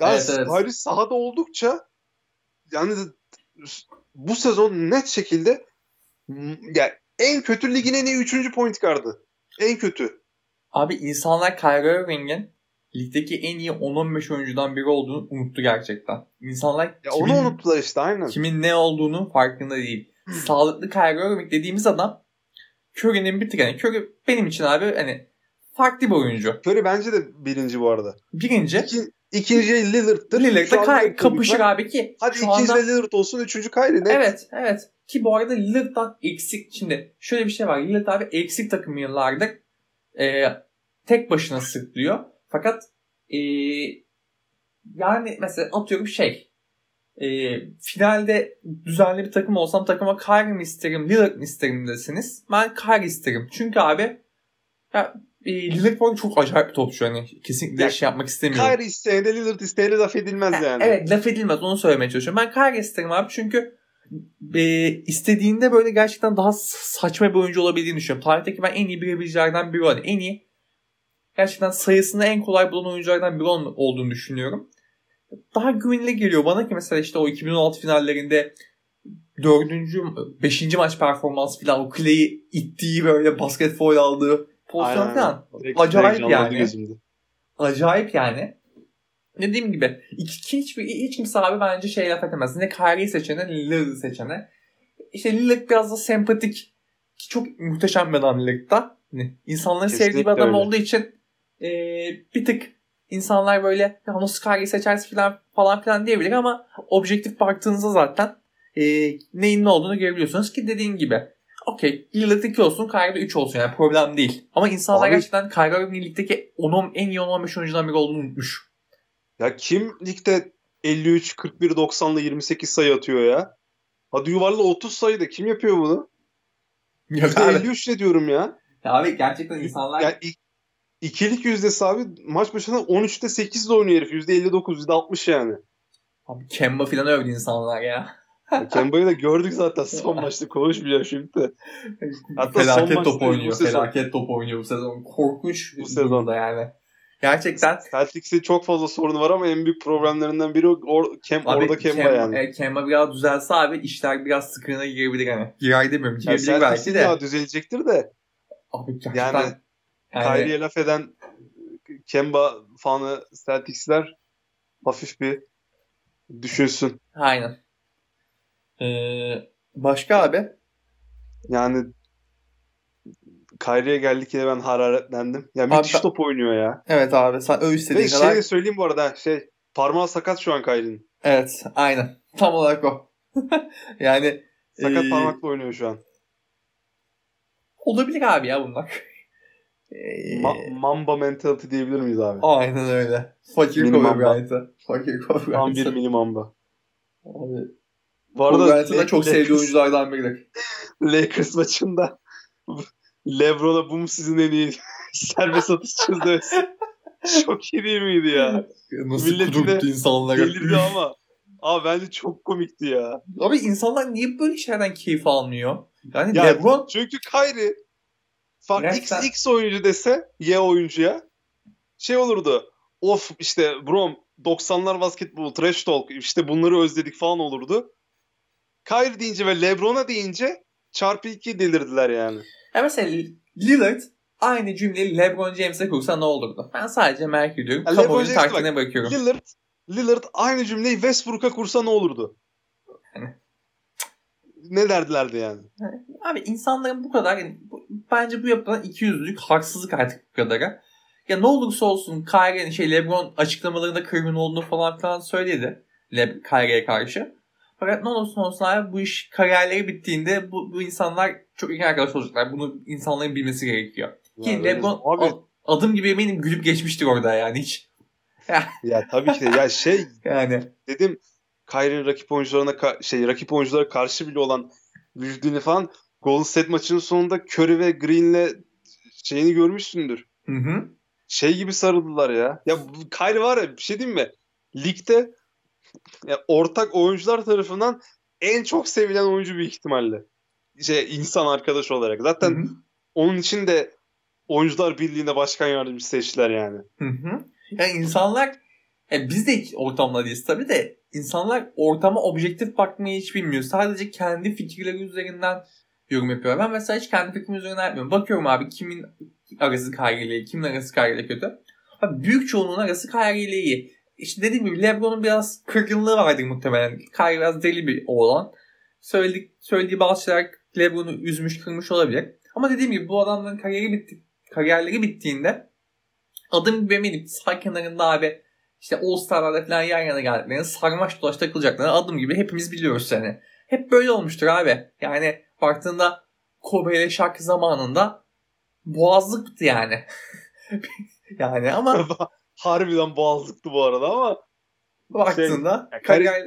Yani Evet, evet. Kyrie sahada oldukça yani bu sezon net şekilde yani en kötü ligin en iyi 3. point guard'ı. En kötü. Abi insanlar Kyrie Irving'in ligdeki en iyi 10-15 oyuncudan biri olduğunu unuttu gerçekten. İnsanlar Ya kimin, onu unuttular işte aynen. kimin ne olduğunu farkında değil. Sağlıklı Kyrie Irving dediğimiz adam Curry'nin bir tık yani Curry benim için abi hani farklı bir oyuncu. Curry bence de birinci bu arada. Birinci İki, ikinci Lillard'tır. Lillard'da Kyrie kapışır abi ki Hadi ikinci anda Lillard olsun. Üçüncü Kyrie. Ne? Evet, evet. Ki bu arada Lillard'dan eksik. Şimdi şöyle bir şey var. Lillard abi eksik takım yıllardır e, tek başına sırtlıyor. Fakat e, yani mesela atıyorum şey e, finalde düzenli bir takım olsam takıma Kyrie mi isterim, Lillard mı isterim desiniz. Ben Kyrie isterim. Çünkü abi ya, e, Lillard bu çok acayip bir topçu. Hani kesinlikle Ya, şey yapmak istemiyorum. Kyrie isteyene Lillard isteyene laf edilmez yani. Evet laf edilmez onu söylemeye çalışıyorum. Ben Kyrie isterim abi çünkü e, istediğinde böyle gerçekten daha saçma bir oyuncu olabildiğini düşünüyorum. Tarihteki ben en iyi birebircilerden biri olan en iyi gerçekten sayısını en kolay bulan oyunculardan biri ol- olduğunu düşünüyorum. Daha güvenilir geliyor bana ki mesela işte o 2016 finallerinde dördüncü, beşinci maç performansı falan o Clay'i ittiği böyle basket foul aldığı pozisyon Direkt- Acayip yani. gözümde. acayip yani. Dediğim gibi hiç, hiç kimse abi bence şey laf edemez. Ne Kyrie'yi seçene ne Lillard'ı seçene. İşte Lillard biraz da sempatik. Ki Çok muhteşem bir adam Lillard'da. Hani insanların Kesinlikle sevdiği bir adam öyle. olduğu için e, bir tık insanlar böyle ya nasıl Kyrie'yi seçersin falan, falan filan diyebilir ama objektif baktığınızda zaten e, neyin ne olduğunu görebiliyorsunuz ki dediğin gibi okey Lillard 2 olsun Kyrie 3 olsun yani problem değil. Ama insanlar Abi- gerçekten Kyrie Irving ligdeki 10, en iyi 10-15 oyuncudan biri olduğunu unutmuş. Ya kim ligde 53, 41, 90'la 28 sayı atıyor ya? Hadi yuvarla 30 sayıda kim yapıyor bunu? De abi. 53 ne diyorum ya? abi gerçekten insanlar Yani ik- ikilik yüzdesi abi maç başına 13'te 8 de oynuyor herif. %59, %60 yani. abi Kemba falan övdü insanlar ya. Ya Kemba'yı da gördük zaten son maçta konuşmayacağım şimdi de. Hatta son felaket top oynuyor. Felaket top oynuyor bu sezon. Korkunç Bu bu sezon. sezonda yani. Gerçekten Celtics'in çok fazla sorunu var ama en büyük problemlerinden biri o- or, Kem, Abi orada Kemba Kem- yani. e, Kemba biraz düzelse abi işler biraz sıkığına girebilir hani. Girer demiyorum. Yani Girebilir belki Celtics'in de. ya düzelecektir de Abi gerçekten Yani yani, Kyrie'ye laf eden Kemba fanı Celtics'ler hafif bir düşünsün. aynen. Ee, başka abi? Yani Kyrie'ye geldik yine ben hararetlendim. Ya müthiş ben- top oynuyor ya. Evet abi sen öv Ve istediğin şey kadar. de söyleyeyim bu arada şey parmağı sakat şu an Kyrie'nin. Evet aynen. Tam olarak o. yani Sakat Ee, parmakla oynuyor şu an. olabilir abi ya bunlar. Ee, Ma- Mamba mentality diyebilir miyiz abi? aynen öyle. Fakir Mini Kobe. Bryant'ı. Fakir Kobe Tam bir Bryant'ı. mini mamba. Abi, Bu Kobe arada Bryant'ın da çok Lakers- sevdiği oyunculardan biridir. Lakers maçında LeBron'a bu mu sizin en iyi serbest atış çözmesi? Çok iyi değil miydi ya? Nasıl Milletine insanlara. Delirdi ama. Abi bence çok komikti ya. Abi insanlar niye böyle şeylerden keyif almıyor? Yani Ya, LeBron Çünkü Kyrie fark Gerçekten- XX oyuncu dese Y oyuncuya şey olurdu. Of işte brom 90'lar basketbol trash talk işte bunları özledik falan olurdu. Kyrie deyince ve LeBron'a deyince çarpı 2 delirdiler yani. ya mesela Lillard aynı cümleyi LeBron James'e kursa ne olurdu? Ben sadece merak ediyorum. Ya LeBron Kamuoyunun James'e takdirine bırakıyorum. Lillard Lillard aynı cümleyi Westbrook'a kursa ne olurdu? Yani. Ne derdilerdi yani? Abi insanların bu kadar yani bu- bence bu yapılan ikiyüzlülük haksızlık artık bu kadara. Ya ne olursa olsun Kyrie'nin şey LeBron açıklamalarında kırgın olduğunu falan filan söyledi. Le Kyrie'ye karşı. Fakat ne olursa olsun abi bu iş kariyerleri bittiğinde bu, bu insanlar çok iyi arkadaş olacaklar. Bunu insanların bilmesi gerekiyor. Ki Yani LeBron abi, adım gibi eminim gülüp geçmiştir orada yani hiç. ya tabii ki de ya şey Yani dedim Kyrie'nin rakip oyuncularına ka- şey rakip oyunculara karşı bile olan vücudunu falan Golden State maçının sonunda Curry ve Green'le şeyini görmüşsündür. hı hı. Şey gibi sarıldılar ya. Ya Kyrie var ya bir şey diyeyim mi? Ligde ya ortak oyuncular tarafından en çok sevilen oyuncu bir ihtimalle. Şey insan arkadaş olarak. Zaten Hı hı. onun için de oyuncular birliğinde başkan yardımcısı seçtiler yani. Hı hı. Yani insanlar e biz de hiç ortamlardayız tabii de insanlar ortama objektif bakmayı hiç bilmiyor. Sadece kendi fikirleri üzerinden yorum yapıyor. Ben mesela hiç kendi fikrim üzerinden yapmıyorum. Bakıyorum abi kimin arası iyi, kimin arası ile kötü. Abi büyük çoğunluğun arası ile iyi. İşte dediğim gibi LeBron'un biraz kırgınlığı vardır muhtemelen. Kyrie biraz deli bir oğlan. Söyledik, söylediği bazı şeyler LeBron'u üzmüş, kırmış olabilir. Ama dediğim gibi bu adamların kariyeri bitti, kariyerleri bittiğinde adım gibi eminim sağ kenarında abi işte All Star'larda falan yan yana geldiklerini sarmaş dolaş takılacaklarını adım gibi hepimiz biliyoruz yani. Hep böyle olmuştur abi. Yani baktığında Kobe ile Shaq zamanında boğazlıktı yani. yani ama Harbiden boğazlıktı bu arada ama baktığında ya kariyer,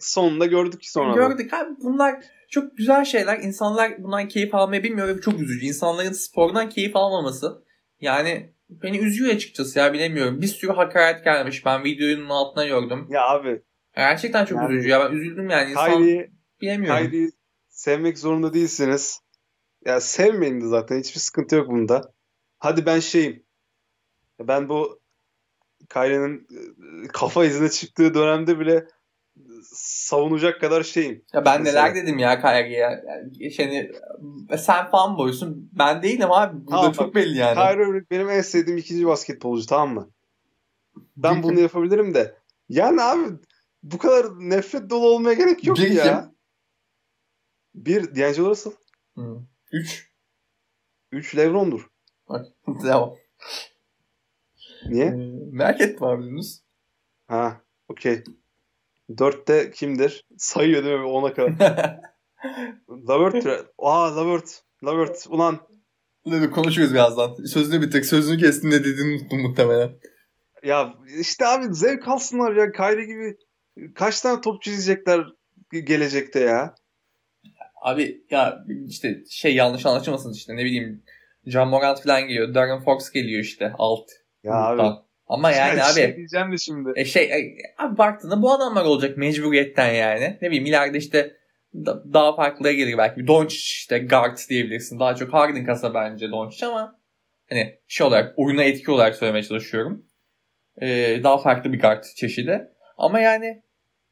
sonunda gördük sonra. gördük abi bunlar çok güzel şeyler. İnsanlar bundan keyif almayı bilmiyor ve çok üzücü. İnsanların spordan keyif almaması yani beni üzüyor açıkçası ya bilemiyorum. Bir sürü hakaret gelmiş. Ben videonun altına gördüm. Ya abi Gerçekten çok Yani- üzücü ya. Ben üzüldüm yani. İnsan Kyrie, bilemiyorum. Kyrie'yi sevmek zorunda değilsiniz. Ya sevmeyin de zaten hiçbir sıkıntı yok bunda. Hadi ben şeyim. Ben bu Kyrie'nin e, kafa izine çıktığı dönemde bile savunacak kadar şeyim. Ya ben Mesela. neler dedim ya Kyrie'ye. Yani, yani, sen fan boysun. Ben değilim abi. Burada Tamam, çok bak, belli yani. Kyrie Irving benim en sevdiğim ikinci basketbolcu tamam mı? Ben bunu yapabilirim de. Yani abi bu kadar nefret dolu olmaya gerek yok Bir ya. Bir D'Angelo Russell. Hı. Üç. Üç LeBron'dur. Bak, Devam. Niye? Ee, merak etme abi Yunus. Ha, okey. Dörtte kimdir? Sayıyor değil mi? Ona kadar. Lavert. Aa Lavert. Lavert. Ulan. Dur konuşuruz birazdan. Sözünü bitir. Sözünü kestin ne dediğini unuttum muhtemelen. Ya işte abi zevk alsınlar ya. Kyrie gibi kaç tane top çizecekler gelecekte ya. Abi ya işte şey yanlış anlaşılmasın işte ne bileyim John Morant falan geliyor. Darren Fox geliyor işte alt. Ya abi. Ama yani Ya abi. Şey diyeceğim de şimdi. E şey e, abi baktığında bu adamlar olacak mecburiyetten yani. Ne bileyim ileride işte da- daha farklıya gelir belki. Doncic işte guard diyebilirsin. Daha çok Harden kasa bence Doncic ama hani şey olarak oyuna etki olarak söylemeye çalışıyorum. Ee, daha farklı bir guard çeşidi. Ama yani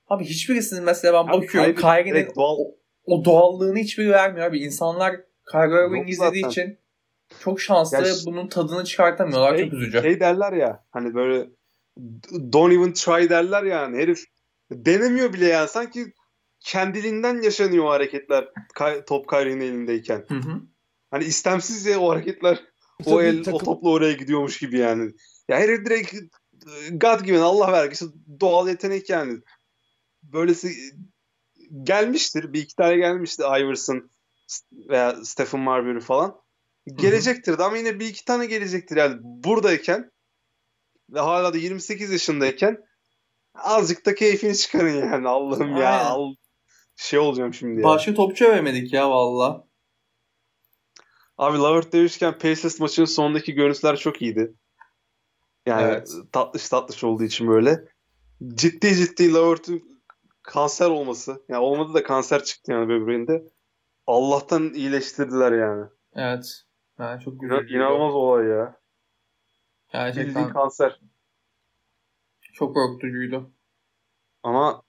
abi hiçbirisinin mesela ben Abi bakıyorum Kyrie Kyrie'nin doğal- o, o doğallığını hiçbiri vermiyor abi. İnsanlar Kyrie Irving izlediği zaten. için çok şanslı Ya bunun tadını çıkartamıyorlar. Şey- çok üzücü. Şey derler ya hani böyle don't even try derler yani herif denemiyor bile yani sanki kendiliğinden yaşanıyor o hareketler Kay- top Kyrie'nin elindeyken. Hı hı. Hani istemsizce o hareketler o Tabii el o takım- topla oraya gidiyormuş gibi yani. Ya herif direkt God given Allah vergisi doğal yetenek yani. Böylesi gelmiştir. Bir iki tane gelmişti Iverson veya Stephen Marbury falan. Gelecektir de ama yine bir iki tane gelecektir yani buradayken ve hala da 28 yaşındayken azıcık da keyfini çıkarın yani Allah'ım ya. Al, şey olacağım şimdi ya. Başka topçu övemedik ya valla. Abi Lavert demişken Pacers maçının sonundaki görüntüler çok iyiydi. Yani Evet. tatlış tatlış olduğu için böyle. Ciddi ciddi Lavert'in kanser olması. Yani olmadı da kanser çıktı yani böbreğinde. Allah'tan iyileştirdiler yani. Evet. Yani çok İna- güzel. İnanılmaz olay ya. Gerçekten Bildiğin kanser. çok korkutucuydu. Ama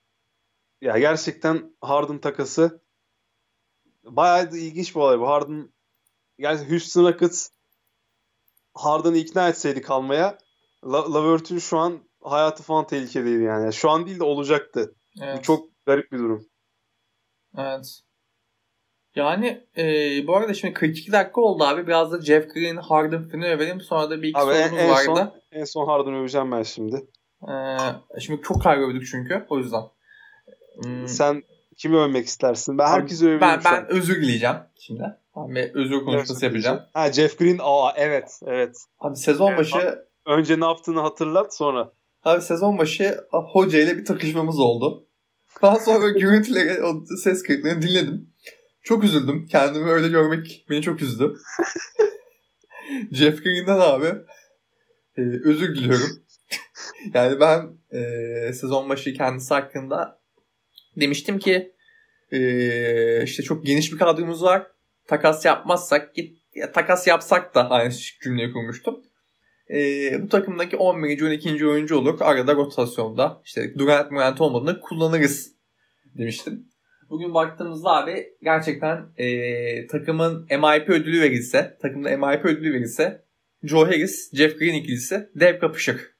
ya gerçekten Harden takası bayağı da ilginç bir olay bu. Harden yani Houston Rockets Harden'ı ikna etseydi kalmaya La- Lavert'ün şu an hayatı falan tehlikedeydi yani. Şu an değil de olacaktı. Evet. Bu çok garip bir durum. Evet. Yani e, bu arada şimdi 42 dakika oldu abi. Biraz da Jeff Green, Harden falan övelim. Sonra da bir iki Abi en, sorumuz en vardı. son en son Harden'ı öveceğim ben şimdi. Ee, şimdi çok kaybettik çünkü. O yüzden. Hmm, Sen kimi övmek istersin? Ben Abi, herkesi övüyorum ben, ben özür dileyeceğim şimdi. Bir özür konuşması Özür yapacağım. Ha Jeff Green. Aa evet evet. Abi sezon Evet, başı Önce ne yaptığını hatırlat sonra. Abi sezon başı hoca ile bir takışmamız oldu. Daha sonra görüntüleri, ses kayıtlarını dinledim. Çok üzüldüm. Kendimi öyle görmek beni çok üzdü. Jeff Green'den abi e, özür diliyorum. yani ben e, sezon başı kendisi hakkında demiştim ki e, işte çok geniş bir kadromuz var. Takas yapmazsak git ya, takas yapsak da aynı cümleyi kurmuştum. E, bu takımdaki 11. 12. oyuncu olur. Arada rotasyonda işte Durant Durant olmadığında kullanırız demiştim. Bugün baktığımızda abi gerçekten e, takımın MIP ödülü verilse, takımda MIP ödülü verilse Joe Harris, Jeff Green ikilisi dev kapışır.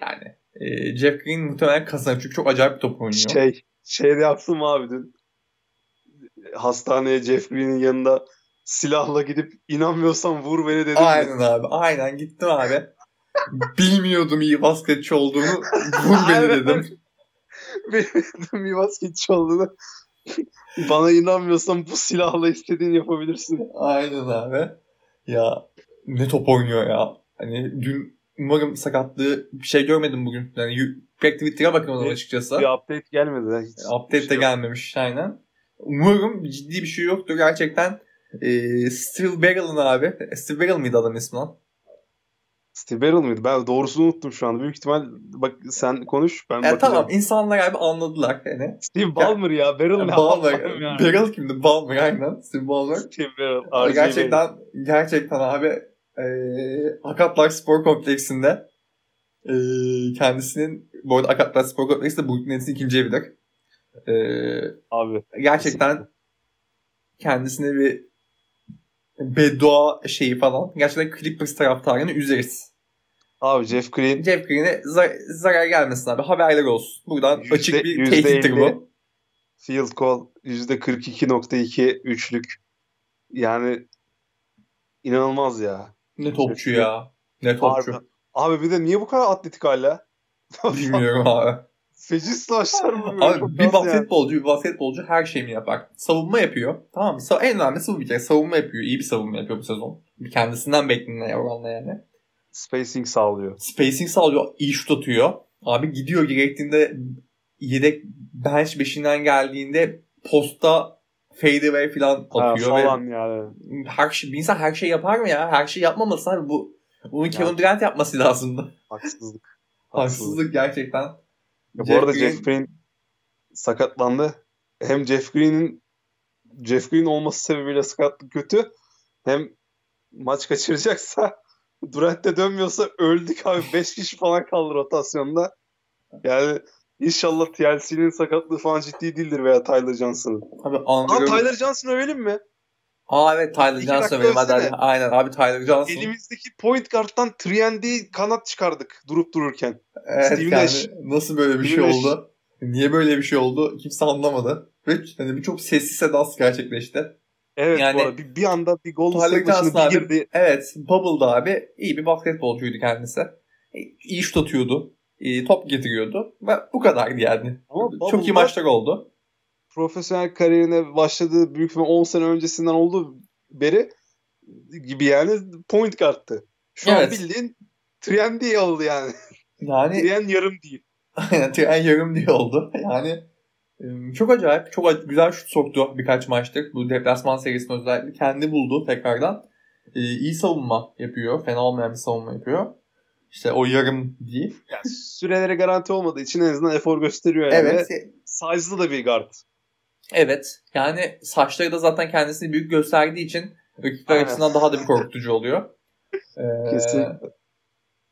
Yani e, Jeff Green muhtemelen kazanır çünkü çok acayip bir top oynuyor. Şey, şey de yaptım abi dün. Hastaneye Jeff Green'in yanında silahla gidip inanmıyorsan vur beni dedim. Aynen abi. Aynen gittim abi. Bilmiyordum iyi basketçi olduğunu. Vur beni dedim. Bir basketçi olduğunu. Bana inanmıyorsan bu silahla istediğini yapabilirsin. Aynen abi. Ya ne top oynuyor ya. Hani dün umarım sakatlığı bir şey görmedim bugün. Yani pek Twitter'a bakamadım açıkçası. Bir update gelmedi. Hiç Update bir de şey yok. gelmemiş aynen. Umarım ciddi bir şey yoktur. Gerçekten e, Steve Barrel'ın abi. Steve Barrel mıydı adam ismi lan? Steve Barrel mıydı? Ben doğrusunu unuttum şu anda. Büyük ihtimal bak sen konuş ben E, bakacağım. tamam insanlar abi anladılar. Yani. Steve Ballmer ya. Barrel ne? Ballmer. Allah'ım ya. Barrel kimdi? Ballmer aynen. Steve Ballmer. Steve Barrel. RJ gerçekten gerçekten abi e, Akatlar Spor Kompleksinde e, kendisinin bu arada Akatlar Spor Kompleksi de Brooklyn Nets'in ikinci evidir. E, Abi. gerçekten kendisine bir beddua şeyi falan. Gerçekten Clippers taraftarını üzeriz. Abi Jeff Green Jeff Green'e zar- zarar gelmesin abi. Haberler olsun. Buradan Yüzde- açık bir tehdittir bu. field goal %42.2 üçlük. Yani inanılmaz ya. Ne topçu ya. Ne topçu. Harbi. Abi bir de niye bu kadar atletik hala? Bilmiyorum abi. Feci smaçlar vuruyor. Abi bir az yani. basketbolcu bir basketbolcu her şeyini yapar. Savunma yapıyor. Tamam mı? En önemlisi bu bir kere. Savunma yapıyor. İyi bir savunma yapıyor bu sezon. Kendisinden beklenen oranla yani. Spacing sağlıyor. Spacing sağlıyor. iyi şut atıyor. Abi gidiyor gerektiğinde yedek bench beşinden geldiğinde posta fadeaway falan Ha, atıyor. ve falan yani. her şey, bir insan her şey yapar mı ya? Her şey yapmaması abi. Bu, bunu Kevin Durant yapması lazımdı. Haksızlık. Haksızlık gerçekten. Ya bu arada Green- Jeff Green sakatlandı. Hem Jeff Green'in Jeff Green olması sebebiyle sakatlık kötü. Hem maç kaçıracaksa Durant de dönmüyorsa öldük abi. 5 kişi falan kaldı rotasyonda. Yani inşallah TLC'nin sakatlığı falan ciddi değildir veya Tyler Johnson'ın. Abi Aa Andre... Tyler Johnson övelim mi? Aa evet Tyler Johnson benim adayım. Aynen abi Tyler Johnson. Elimizdeki point guard'tan 3 kanat çıkardık durup dururken. Evet Steven yani Nash. nasıl böyle bir şey Steven Nash. oldu? Niye böyle bir şey oldu? Kimse anlamadı. Ve hani bir çok sessiz sedasız gerçekleşti. Evet Yani- bu arada bir, bir anda bir State maçına bir abi girdi. evet Bubble'da abi iyi bir basketbolcuydu kendisi. E, İyi şut atıyordu. top getiriyordu. Ve bu kadardı yani. Ama Çok iyi maçlar oldu. Profesyonel kariyerine başladığı büyük ihtimal 10 sene öncesinden olduğu beri gibi yani point guard'tı. Şu an Evet. bildiğin trendy oldu yani. Yani Tren yarım değil. Aynen tren yarım diye oldu. Yani e, çok acayip. Çok güzel şut soktu birkaç maçtır. Bu deplasman serisinde özellikle. Kendi buldu tekrardan. E, iyi savunma yapıyor. Fena olmayan bir savunma yapıyor. İşte o yarım değil. Yani süreleri garanti olmadığı için en azından efor gösteriyor yani. Evet. Ve size'lı da bir guard. Evet. Yani saçları da zaten kendisini büyük gösterdiği için rakipler Aynen. açısından daha da bir korkutucu oluyor. Ee, Kesinlikle.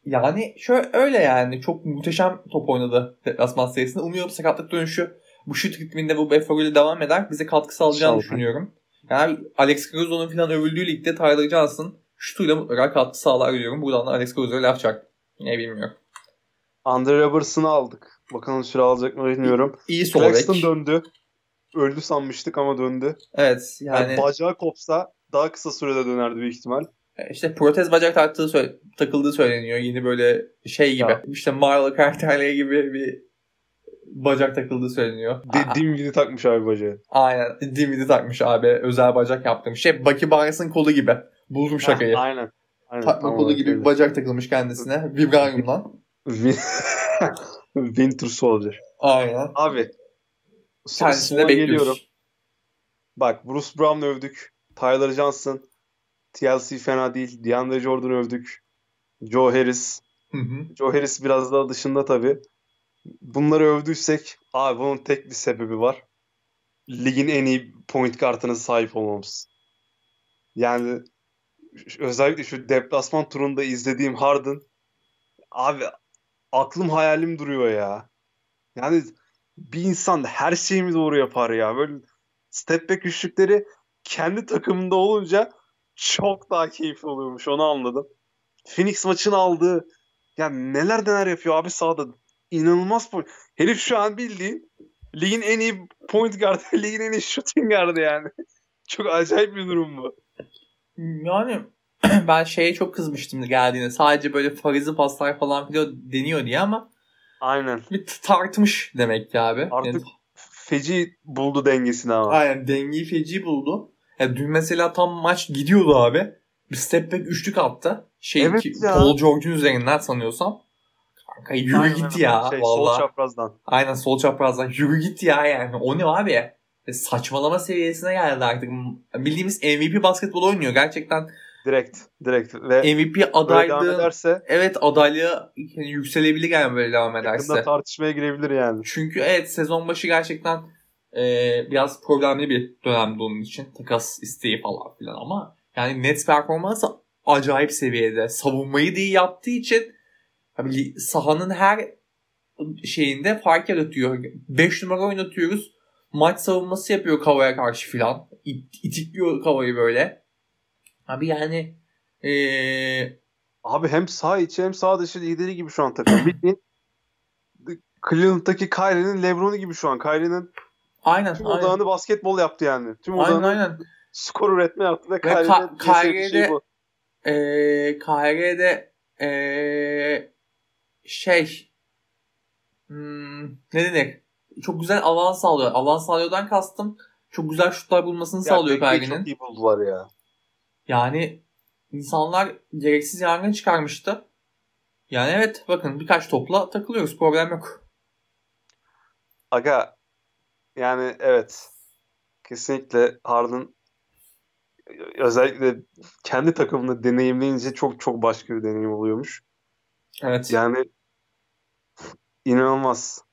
Yani şöyle öyle yani çok muhteşem top oynadı deplasman serisinde. Umuyorum sakatlık dönüşü bu şut ritminde bu eforuyla devam eder. Bize katkı sağlayacağını İnşallah. düşünüyorum. Yani Alex Caruso'nun falan övüldüğü ligde Tyler Johnson şutuyla mutlaka katkı sağlar diyorum. Buradan da Alex Caruso'ya laf çak. Ne bilmiyorum. Andre Robertson'ı aldık. Bakalım süre alacak mı bilmiyorum. İyi sol bek. Claxton döndü. Öldü sanmıştık ama döndü. Evet Yani, yani bacağı kopsa daha kısa sürede dönerdi büyük ihtimal. işte protez bacak taktığı söyle- takıldığı söyleniyor. Yeni böyle şey gibi. Ya. İşte Marvel karakterleri gibi bir bacak takıldığı söyleniyor. Aa, Dediğim gibi takmış abi bacağı. Aynen. DVD takmış abi. Özel bacak yaptım. Şey Bucky Barnes'ın kolu gibi. Buldum şakayı. Ha, aynen. aynen. Takma Tamam, kolu gibi öyle. bir bacak takılmış kendisine. Vibranium'dan. Win- Winter Soldier. Aynen. Abi. Kendisini de sona bekliyoruz. geliyorum. Bak Bruce Brown övdük. Tyler Johnson. TLC fena değil. DeAndre Jordan övdük. Joe Harris. Hı hı. Joe Harris biraz daha dışında tabii. Bunları övdüysek abi bunun tek bir sebebi var. Ligin en iyi point kartına sahip olmamız. Yani özellikle şu deplasman turunda izlediğim Harden abi aklım hayalim duruyor ya. Yani bir insan her şeyimi doğru yapar ya. Böyle step back üçlükleri kendi takımında olunca çok daha keyifli oluyormuş onu anladım. Phoenix maçını aldı. Ya neler neler yapıyor abi sahada. İnanılmaz point. Herif şu an bildiğin ligin en iyi point guardı, ligin en iyi shooting guardı yani. Çok acayip bir durum bu. Yani ben şeye çok kızmıştım geldiğinde. Sadece böyle farizi paslar falan filan deniyor diye ama Aynen. bir tartmış demek ki abi. Artık Yani, feci buldu dengesini ama. aynen dengeyi feci buldu. Ya dün mesela tam maç gidiyordu abi. Bir step back üçlük attı. Şey Evet ki, ya. Paul George'un üzerinden sanıyorsam. Kanka yürü Aynen, git ya. Şey, sol vallahi. çaprazdan. Aynen sol çaprazdan yürü git ya yani. O ne abi? E, saçmalama seviyesine geldi artık. Bildiğimiz MVP basketbol oynuyor. Gerçekten Direkt. Direkt. Ve MVP adaylığı ederse evet adaylığı yani yükselebilir yani böyle devam ederse. yakında tartışmaya girebilir yani. Çünkü evet sezon başı gerçekten e, biraz problemli bir dönemdi onun için. Takas isteği falan filan ama yani net performansı acayip seviyede. Savunmayı da iyi yaptığı için abi, sahanın her şeyinde fark yaratıyor. 5 numara oynatıyoruz. Maç savunması yapıyor Kava'ya karşı filan. İt, itikliyor Kava'yı böyle. Abi yani eee Abi hem sağ içi hem sağ dışı lideri gibi şu an takım. Bildiğin Cleveland'daki Kyrie'nin Lebron'u gibi şu an. Kyrie'nin aynen tüm aynen. odağını basketbol yaptı yani. Tüm Aynen odağını aynen. skor üretme yaptı ve Kyrie'nin Ka- Kyrie'de- şey bu. Eee KR'de eee şey hmm, ne denir? Çok güzel alan sağlıyor. Alan sağlıyordan kastım çok güzel şutlar bulmasını ya sağlıyor Pergin'in. Çok iyi buldular ya. Yani insanlar gereksiz yangın çıkarmıştı. Yani evet bakın birkaç topla takılıyoruz. Problem yok. Aga yani evet kesinlikle Harden özellikle kendi takımını deneyimleyince çok çok başka bir deneyim oluyormuş. Evet. Yani inanılmaz.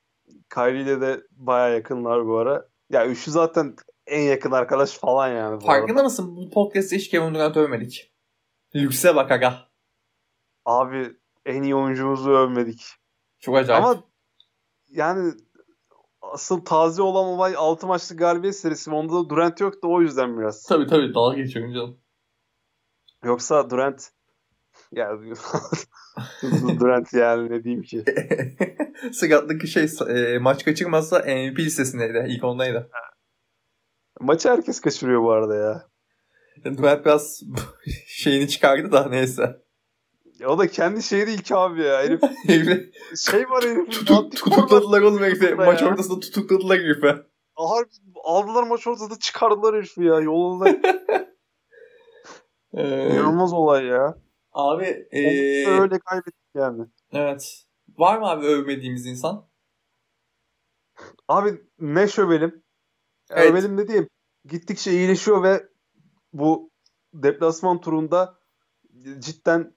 Kyrie ile de baya yakınlar bu ara. Ya üçü zaten en yakın arkadaş falan yani. Farkında arada. mısın? Bu podcast'te hiç Kevin Durant övmedik. Lükse bak aga. Abi en iyi oyuncumuzu övmedik. Çok acayip. Ama yani asıl taze olan olay 6 maçlık galibiyet serisi. Onda da Durant yoktu o yüzden biraz. Tabii tabii dalga geçiyorum canım. Yoksa Durant ya Durant yani ne diyeyim ki. Sakatlık şey e, maç kaçırmazsa MVP listesindeydi. İlk ondaydı. Maçı herkes kaçırıyor bu arada ya. Durant biraz şeyini çıkardı da neyse. Ya o da kendi şeyi değil ki abi ya. Herif şey var herif. Tutuk, tutukladılar oğlum herifi. Maç ortasında tutukladılar herifi. Harbi aldılar maç ortasında çıkardılar herifi ya. Yolunda. İnanılmaz olay ya. Abi ee... öyle kaybettik yani. Evet. Var mı abi övmediğimiz insan? Abi ne şövelim. Evet. Övelim ne diyeyim. Gittikçe iyileşiyor ve bu deplasman turunda cidden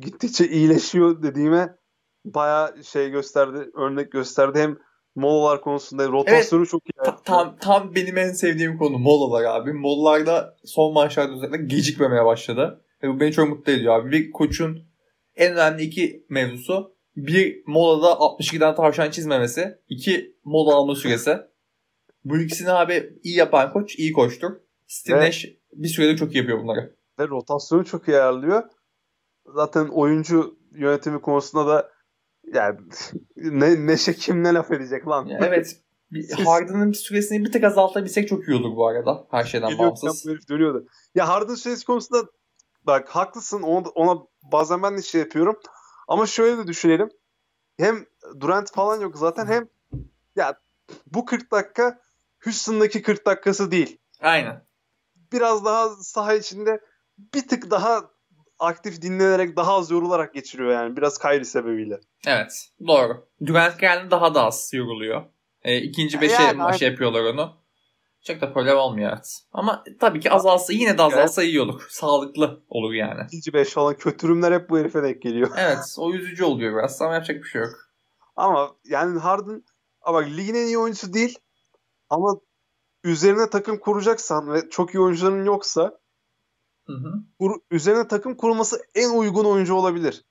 gittikçe iyileşiyor dediğime baya şey gösterdi, örnek gösterdi. Hem molalar konusunda rotasyonu evet, çok iyi. Ta- tam, tam benim en sevdiğim konu molalar abi. Molalarda son maçlarda özellikle gecikmemeye başladı. Ve bu beni çok mutlu ediyor abi. Bir koçun en önemli iki mevzusu. Bir molada 62'den tavşan çizmemesi. iki mola alma süresi. Bu ikisini abi iyi yapan koç iyi koçtur. Steve Nash bir süredir çok iyi yapıyor bunları. Ve rotasyonu çok iyi ayarlıyor zaten oyuncu yönetimi konusunda da yani ne Neşe kim ne laf edecek lan. Ya evet. Harden'ın süresini bir tık azaltabilsek çok iyi olur bu arada. Her şeyden Geliyor, bağımsız. Dönüyordu. Ya Harden süresi konusunda bak haklısın ona, ona bazen ben de şey yapıyorum. Ama şöyle de düşünelim. Hem Durant falan yok zaten hem ya bu 40 dakika Houston'daki 40 dakikası değil. Aynen. Biraz daha saha içinde bir tık daha aktif dinlenerek daha az yorularak geçiriyor yani. Biraz Kyrie sebebiyle. Evet. Doğru. Durant geldi daha da az yoruluyor. E, ikinci beşe yani, maç yapıyorlar onu. Çok da problem olmuyor evet. Ama tabii ki azalsa yine de azalsa evet. iyi olur. Sağlıklı olur yani. İkinci beş falan kötürümler hep bu herife denk geliyor. Evet o yüzücü oluyor biraz ama yapacak bir şey yok. Ama yani Harden ama ligin en iyi oyuncusu değil ama üzerine takım kuracaksan ve çok iyi oyuncuların yoksa Hı hı. Kur, üzerine takım kurulması en uygun oyuncu olabilir.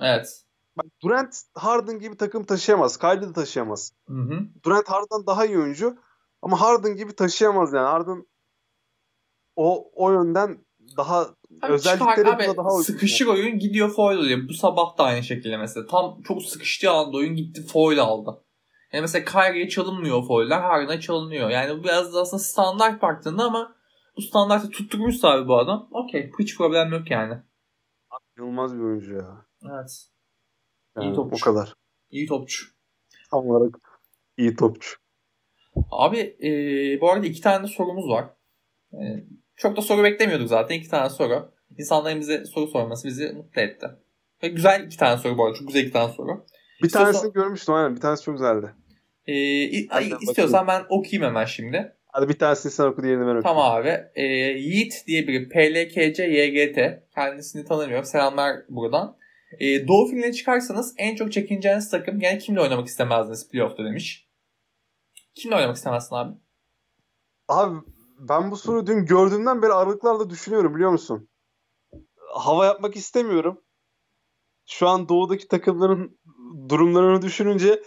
Evet. Bak Durant Harden gibi takım taşıyamaz. Kyrie de taşıyamaz. Hı hı. Durant Harden daha iyi oyuncu ama Harden gibi taşıyamaz yani. Harden o o yönden daha Tabii özellikleri abi, daha uygun. Sıkışık oyun gidiyor foil oluyor. Bu sabah da aynı şekilde mesela. Tam çok sıkıştığı anda oyun gitti foil aldı. Yani mesela Kyrie'ye çalınmıyor foiller. Harden'a çalınıyor. Yani bu biraz da aslında standart baktığında ama bu standartı tutturmuş abi bu adam. Okey. Hiç problem yok yani. İnanılmaz bir oyuncu ya. Evet. Yani iyi topçu. O kadar. İyi topçu. Tam olarak iyi topçu. Abi e, bu arada iki tane sorumuz var. E, çok da soru beklemiyorduk zaten. iki tane soru. İnsanların bize soru sorması bizi mutlu etti. Ve güzel iki tane soru bu arada. Çok güzel iki tane soru. Bir İstiyorsan... tanesini görmüştüm aynen. Bir tanesi çok güzeldi. E, istiyorsan ben okuyayım hemen şimdi. Hadi bir tanesini sen oku diğerini ben okuyayım. Tamam abi. E, Yiğit diye biri PLKC YGT. Kendisini tanımıyorum. Selamlar buradan. E, Doğu finaline çıkarsanız en çok çekineceğiniz takım yani kimle oynamak istemezdiniz playoff'ta demiş. Kimle oynamak istemezsin abi? Abi ben bu soruyu dün gördüğümden beri aralıklarla düşünüyorum biliyor musun? Hava yapmak istemiyorum. Şu an doğudaki takımların durumlarını düşününce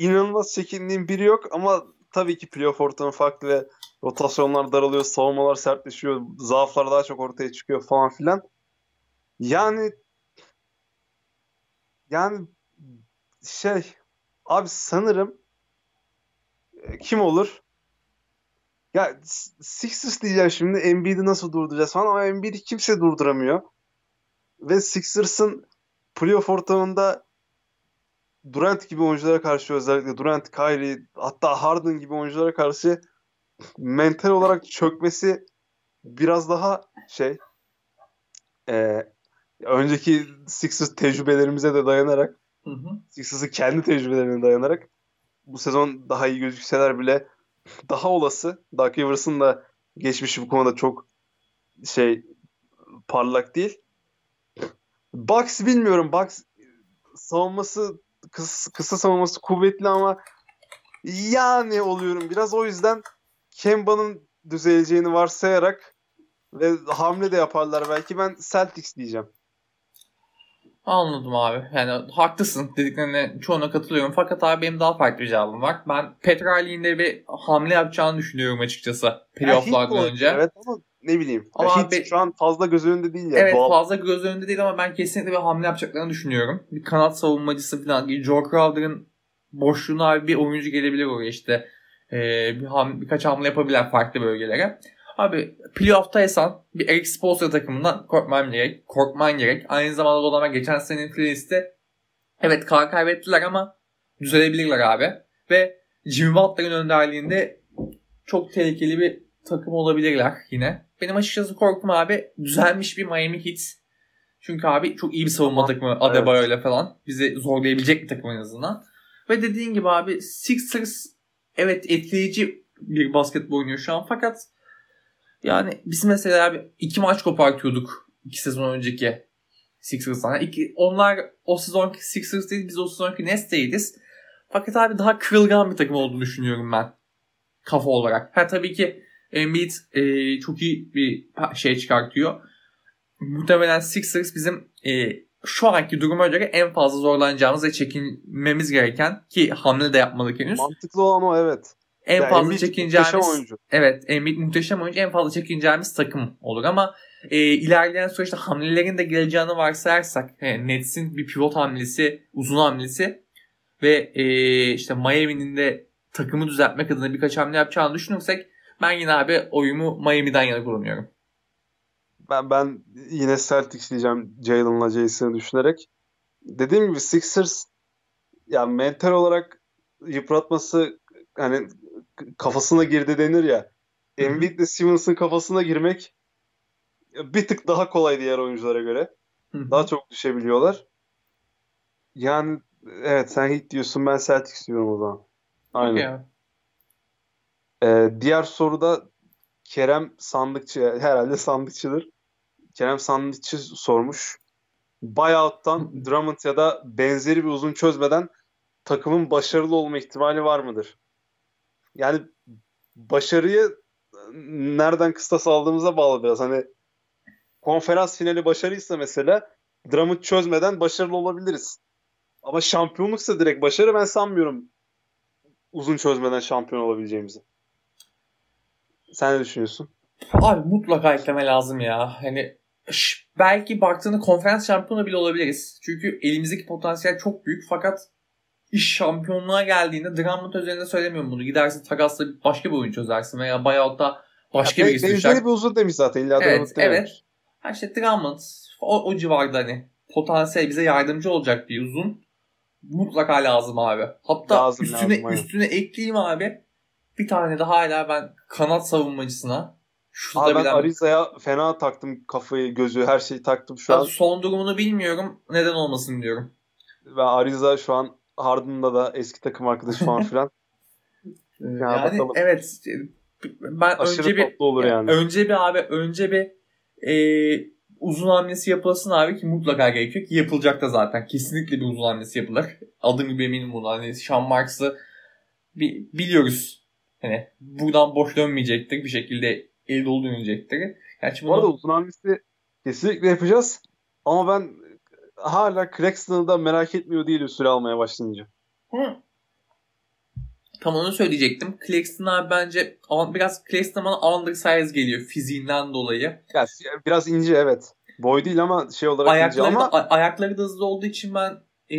inanılmaz çekindiğim biri yok ama tabii ki playoff ortamı farklı ve rotasyonlar daralıyor, savunmalar sertleşiyor, zaaflar daha çok ortaya çıkıyor falan filan. Yani yani şey abi sanırım e, kim olur? Ya Sixers diyeceğim şimdi Embiid'i nasıl durduracağız falan ama Embiid'i kimse durduramıyor. Ve Sixers'ın playoff ortamında Durant gibi oyunculara karşı özellikle Durant, Kyrie hatta Harden gibi oyunculara karşı mental olarak çökmesi biraz daha şey e, önceki Sixers tecrübelerimize de dayanarak. Sixers'ın kendi tecrübelerine dayanarak bu sezon daha iyi gözükseler bile daha olası. Doug Rivers'ın da geçmişi bu konuda çok şey parlak değil. Bucks bilmiyorum. Bucks savunması kısa, kısa savunması kuvvetli ama yani oluyorum biraz o yüzden Kemba'nın düzeleceğini varsayarak ve hamle de yaparlar belki ben Celtics diyeceğim. Anladım abi. Yani haklısın. Dediklerine çoğuna katılıyorum. Fakat abi benim daha farklı bir cevabım var. Ben Petrali'nin de bir hamle yapacağını düşünüyorum açıkçası. Playoff'lardan Ya, önce. Evet ama ne bileyim. Ama Ama abi- şu an fazla göz önünde değil ya. Evet Doğal. fazla göz önünde değil ama ben kesinlikle bir hamle yapacaklarını düşünüyorum. Bir kanat savunmacısı falan. Joe Crowder'ın boşluğuna abi bir oyuncu gelebilir oraya işte. Ee, bir ham, birkaç hamle yapabilirler farklı bölgelere. Abi playoff'taysan bir Eric Spoelstra takımından korkman gerek. Korkman gerek. Aynı zamanda o zaman geçen senenin finalisti evet kan kaybettiler ama düzelebilirler abi. Ve Jimmy Butler'ın önderliğinde çok tehlikeli bir takım olabilirler yine. Benim açıkçası korkum abi düzelmiş bir Miami Heat. Çünkü abi çok iyi bir savunma takımı Adebayo ile falan. Bizi zorlayabilecek bir takım en azından. Ve dediğin gibi abi Sixers evet etkileyici bir basketbol oynuyor şu an fakat yani biz mesela abi iki maç kopartıyorduk iki sezon önceki Sixers'tan. Yani iki, onlar o sezonki Sixers değil biz o sezonki Nets değiliz. Fakat abi daha kırılgan bir takım olduğunu düşünüyorum ben. Kafa olarak. Ha tabii ki Embiid e, çok iyi bir şey çıkartıyor. Muhtemelen Sixers bizim e, şu anki duruma göre en fazla zorlanacağımız ve çekinmemiz gereken ki hamle de yapmadık henüz. Mantıklı olan o evet. En Ya fazla Embiid çekineceğimiz muhteşem oyuncu. Evet Embiid muhteşem oyuncu. En fazla çekineceğimiz takım olur ama e, ilerleyen süreçte hamlelerin de geleceğini varsayarsak he, Nets'in bir pivot hamlesi, uzun hamlesi ve e, işte Miami'nin de takımı düzeltmek adına birkaç hamle yapacağını düşünürsek ben yine abi oyumu Miami'den yana kullanıyorum. Ben ben yine Celtics diyeceğim Jalen'la Jason'ı düşünerek. Dediğim gibi Sixers ya mental olarak yıpratması hani kafasına girdi denir ya. Hı hı. Embiid ile Simmons'ın kafasına girmek bir tık daha kolay diğer oyunculara göre. Daha çok düşebiliyorlar. Yani evet sen Heat diyorsun ben Celtics diyorum o zaman. Aynen. Abi. Ee, diğer soruda Kerem Sandıkçı herhalde Sandıkçıdır. Kerem Sandıkçı sormuş. Buyout'tan Drummond ya da benzeri bir uzun çözmeden takımın başarılı olma ihtimali var mıdır? Yani başarıyı nereden kıstas aldığımıza bağlı biraz. Hani konferans finali başarıysa mesela Drummond çözmeden başarılı olabiliriz. Ama şampiyonluksa direkt başarı ben sanmıyorum uzun çözmeden şampiyon olabileceğimizi. Sen ne düşünüyorsun? Abi mutlaka ekleme lazım ya. Hani ş- belki baktığında konferans şampiyonu bile olabiliriz. Çünkü elimizdeki potansiyel çok büyük fakat iş şampiyonluğa geldiğinde Drummond üzerinde söylemiyorum bunu. Gidersin takasla başka bir oyun çözersin veya buyout'ta başka Ya, birisi benzeri düşer. bir uzun demiş zaten. İlla Evet, Drummond evet. Ha işte Drummond o, o civarda hani potansiyel bize yardımcı olacak bir uzun mutlaka lazım abi. Hatta Lazım, üstüne lazım, üstüne ekleyeyim abi. Bir tane de hala ben kanat savunmacısına şurada Abi ben bilen Ariza'ya fena taktım kafayı, gözü, her şeyi taktım şu Ben an. son durumunu bilmiyorum. Neden olmasın diyorum. Ve Ariza şu an Harden'da da eski takım arkadaşı falan filan. yani bakalım. evet ben Aşırı önce bir olur yani. önce bir abi önce bir e, uzun hamlesi yapılsın abi ki mutlaka gerekiyor ki yapılacak da zaten. Kesinlikle bir uzun hamlesi yapılır. Adım gibi eminim buna. Hani Sean Marks'ı bi- biliyoruz. Hani buradan boş dönmeyecektir. Bir şekilde el dolu dönecektir. Gerçi Bu arada bunu uzun hamlesi kesinlikle yapacağız. Ama ben hala Claxton'ı da merak etmiyor değilim süre almaya başlayınca. Hı. Tam onu söyleyecektim. Claxton abi bence biraz Claxton bana undersize geliyor fiziğinden dolayı. Ya, biraz ince evet. Boy değil ama şey olarak ince Ayakları ama da, ayakları da hızlı olduğu için ben ee,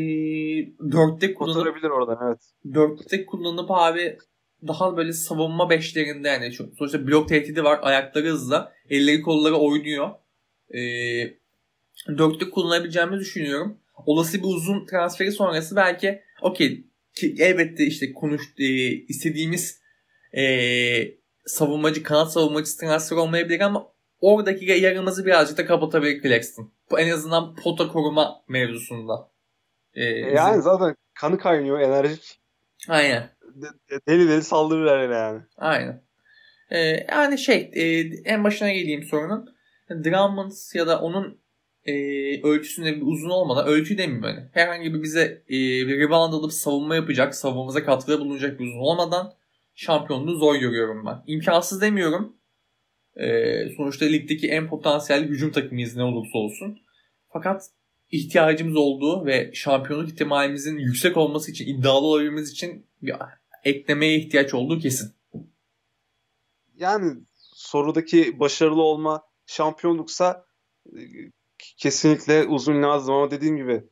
dörtte kullanıp kurtarabilir oradan evet. dörtte kullanıp abi daha böyle savunma beşlerinde yani şu- sonuçta blok tehdidi var ayakları hızlı elleri kolları oynuyor ee, dörtte kullanabileceğimi düşünüyorum olası bir uzun transferi sonrası belki okey elbette işte konuş e, istediğimiz e, savunmacı kanat savunmacısı transfer olmayabilir ama oradaki yarımızı birazcık da kapatabilir Claxton. Bu en azından pota koruma mevzusunda. E, yani bizim... zaten kanı kaynıyor enerjik. Aynen. Deli deli saldırırlar yani. Aynen. Ee, yani şey e, en başına geleyim sorunun. Drummond ya da onun e, ölçüsünde bir uzun olmadan ölçü demeyeyim böyle. Herhangi bir bize e, bir rebound alıp savunma yapacak, savunmamıza katkıda bulunacak bir uzun olmadan şampiyonluğu zor görüyorum ben. İmkansız demiyorum. E, sonuçta ligdeki en potansiyel hücum takımıyız ne olursa olsun. Fakat ihtiyacımız olduğu ve şampiyonluk ihtimalimizin yüksek olması için, iddialı olabilmemiz için bir eklemeye ihtiyaç olduğu kesin. Yani sorudaki başarılı olma şampiyonluksa e, kesinlikle uzun lazım ama dediğim gibi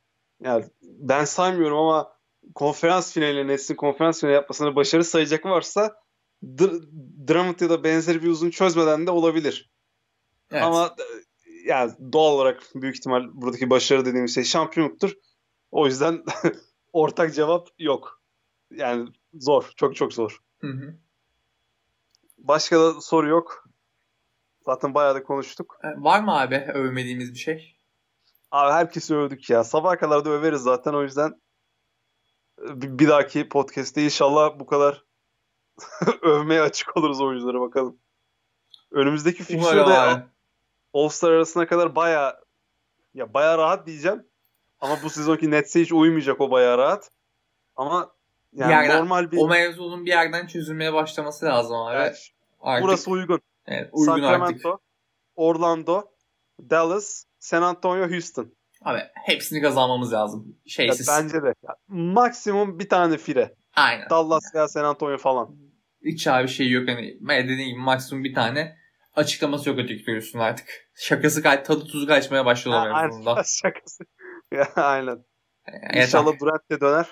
yani ben saymıyorum ama konferans finaline Nets'in konferans finali yapmasını başarı sayacak varsa Drummond ya da benzeri bir uzun çözmeden de olabilir. Evet. Ama e, yani doğal olarak büyük ihtimal buradaki başarı dediğimiz şey şampiyonluktur. O yüzden ortak cevap yok. Yani zor. Çok çok zor. Hı hı. Başka da soru yok. Zaten bayağı da konuştuk. E, var mı abi övmediğimiz bir şey? Abi herkesi övdük ya. Sabah kadar da överiz zaten o yüzden bir, bir dahaki podcast'te inşallah bu kadar övmeye açık oluruz oyunculara bakalım. Önümüzdeki fikstürde All-Star arasına kadar baya ya baya rahat diyeceğim. Ama bu sezonki Nets'e hiç uymayacak o baya rahat. Ama yani bir yerden, normal bir... O mevzunun bir yerden çözülmeye başlaması lazım abi. Evet. Artık... Burası uygun. Evet, uygun Sacramento, artık. Orlando, Dallas, San Antonio, Houston. Abi hepsini kazanmamız lazım. Şeysiz. Ya, bence de. Ya, maksimum bir tane fire. Aynen. Dallas veya San Antonio falan. Hiç abi şey yok. Hani dediğim gibi maksimum bir tane açıklaması yok öteki türlüsün artık. Şakası kaç, tadı tuzu kaçmaya başlıyorlar aynen. Şakası. ya, aynen. Yani, İnşallah Durant de döner.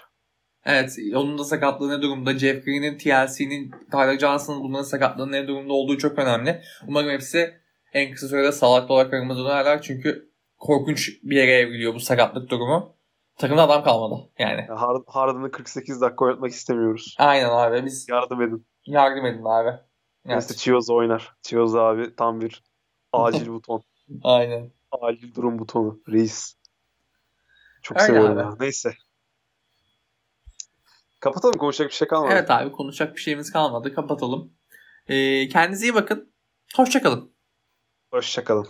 Evet onun da sakatlığı ne durumda? Jeff Green'in, TLC'nin, Tyler Johnson'ın bunların sakatlığı ne durumda olduğu çok önemli. Umarım hepsi en kısa sürede sağlıklı olarak aramıza dönerler. Çünkü korkunç bir yere evriliyor bu sakatlık durumu. Takımda adam kalmadı yani. Harden'ı 48 dakika oynatmak istemiyoruz. Aynen abi biz. Yardım edin. Yardım edin abi. Neyse Chioz oynar. Chioz abi tam bir acil buton. Aynen. Acil durum butonu. Reis. Çok Öyle seviyorum abi. Neyse. Kapatalım konuşacak bir şey kalmadı. Evet abi konuşacak bir şeyimiz kalmadı. Kapatalım. Ee, kendinize iyi bakın. Hoşçakalın. Hoşçakalın.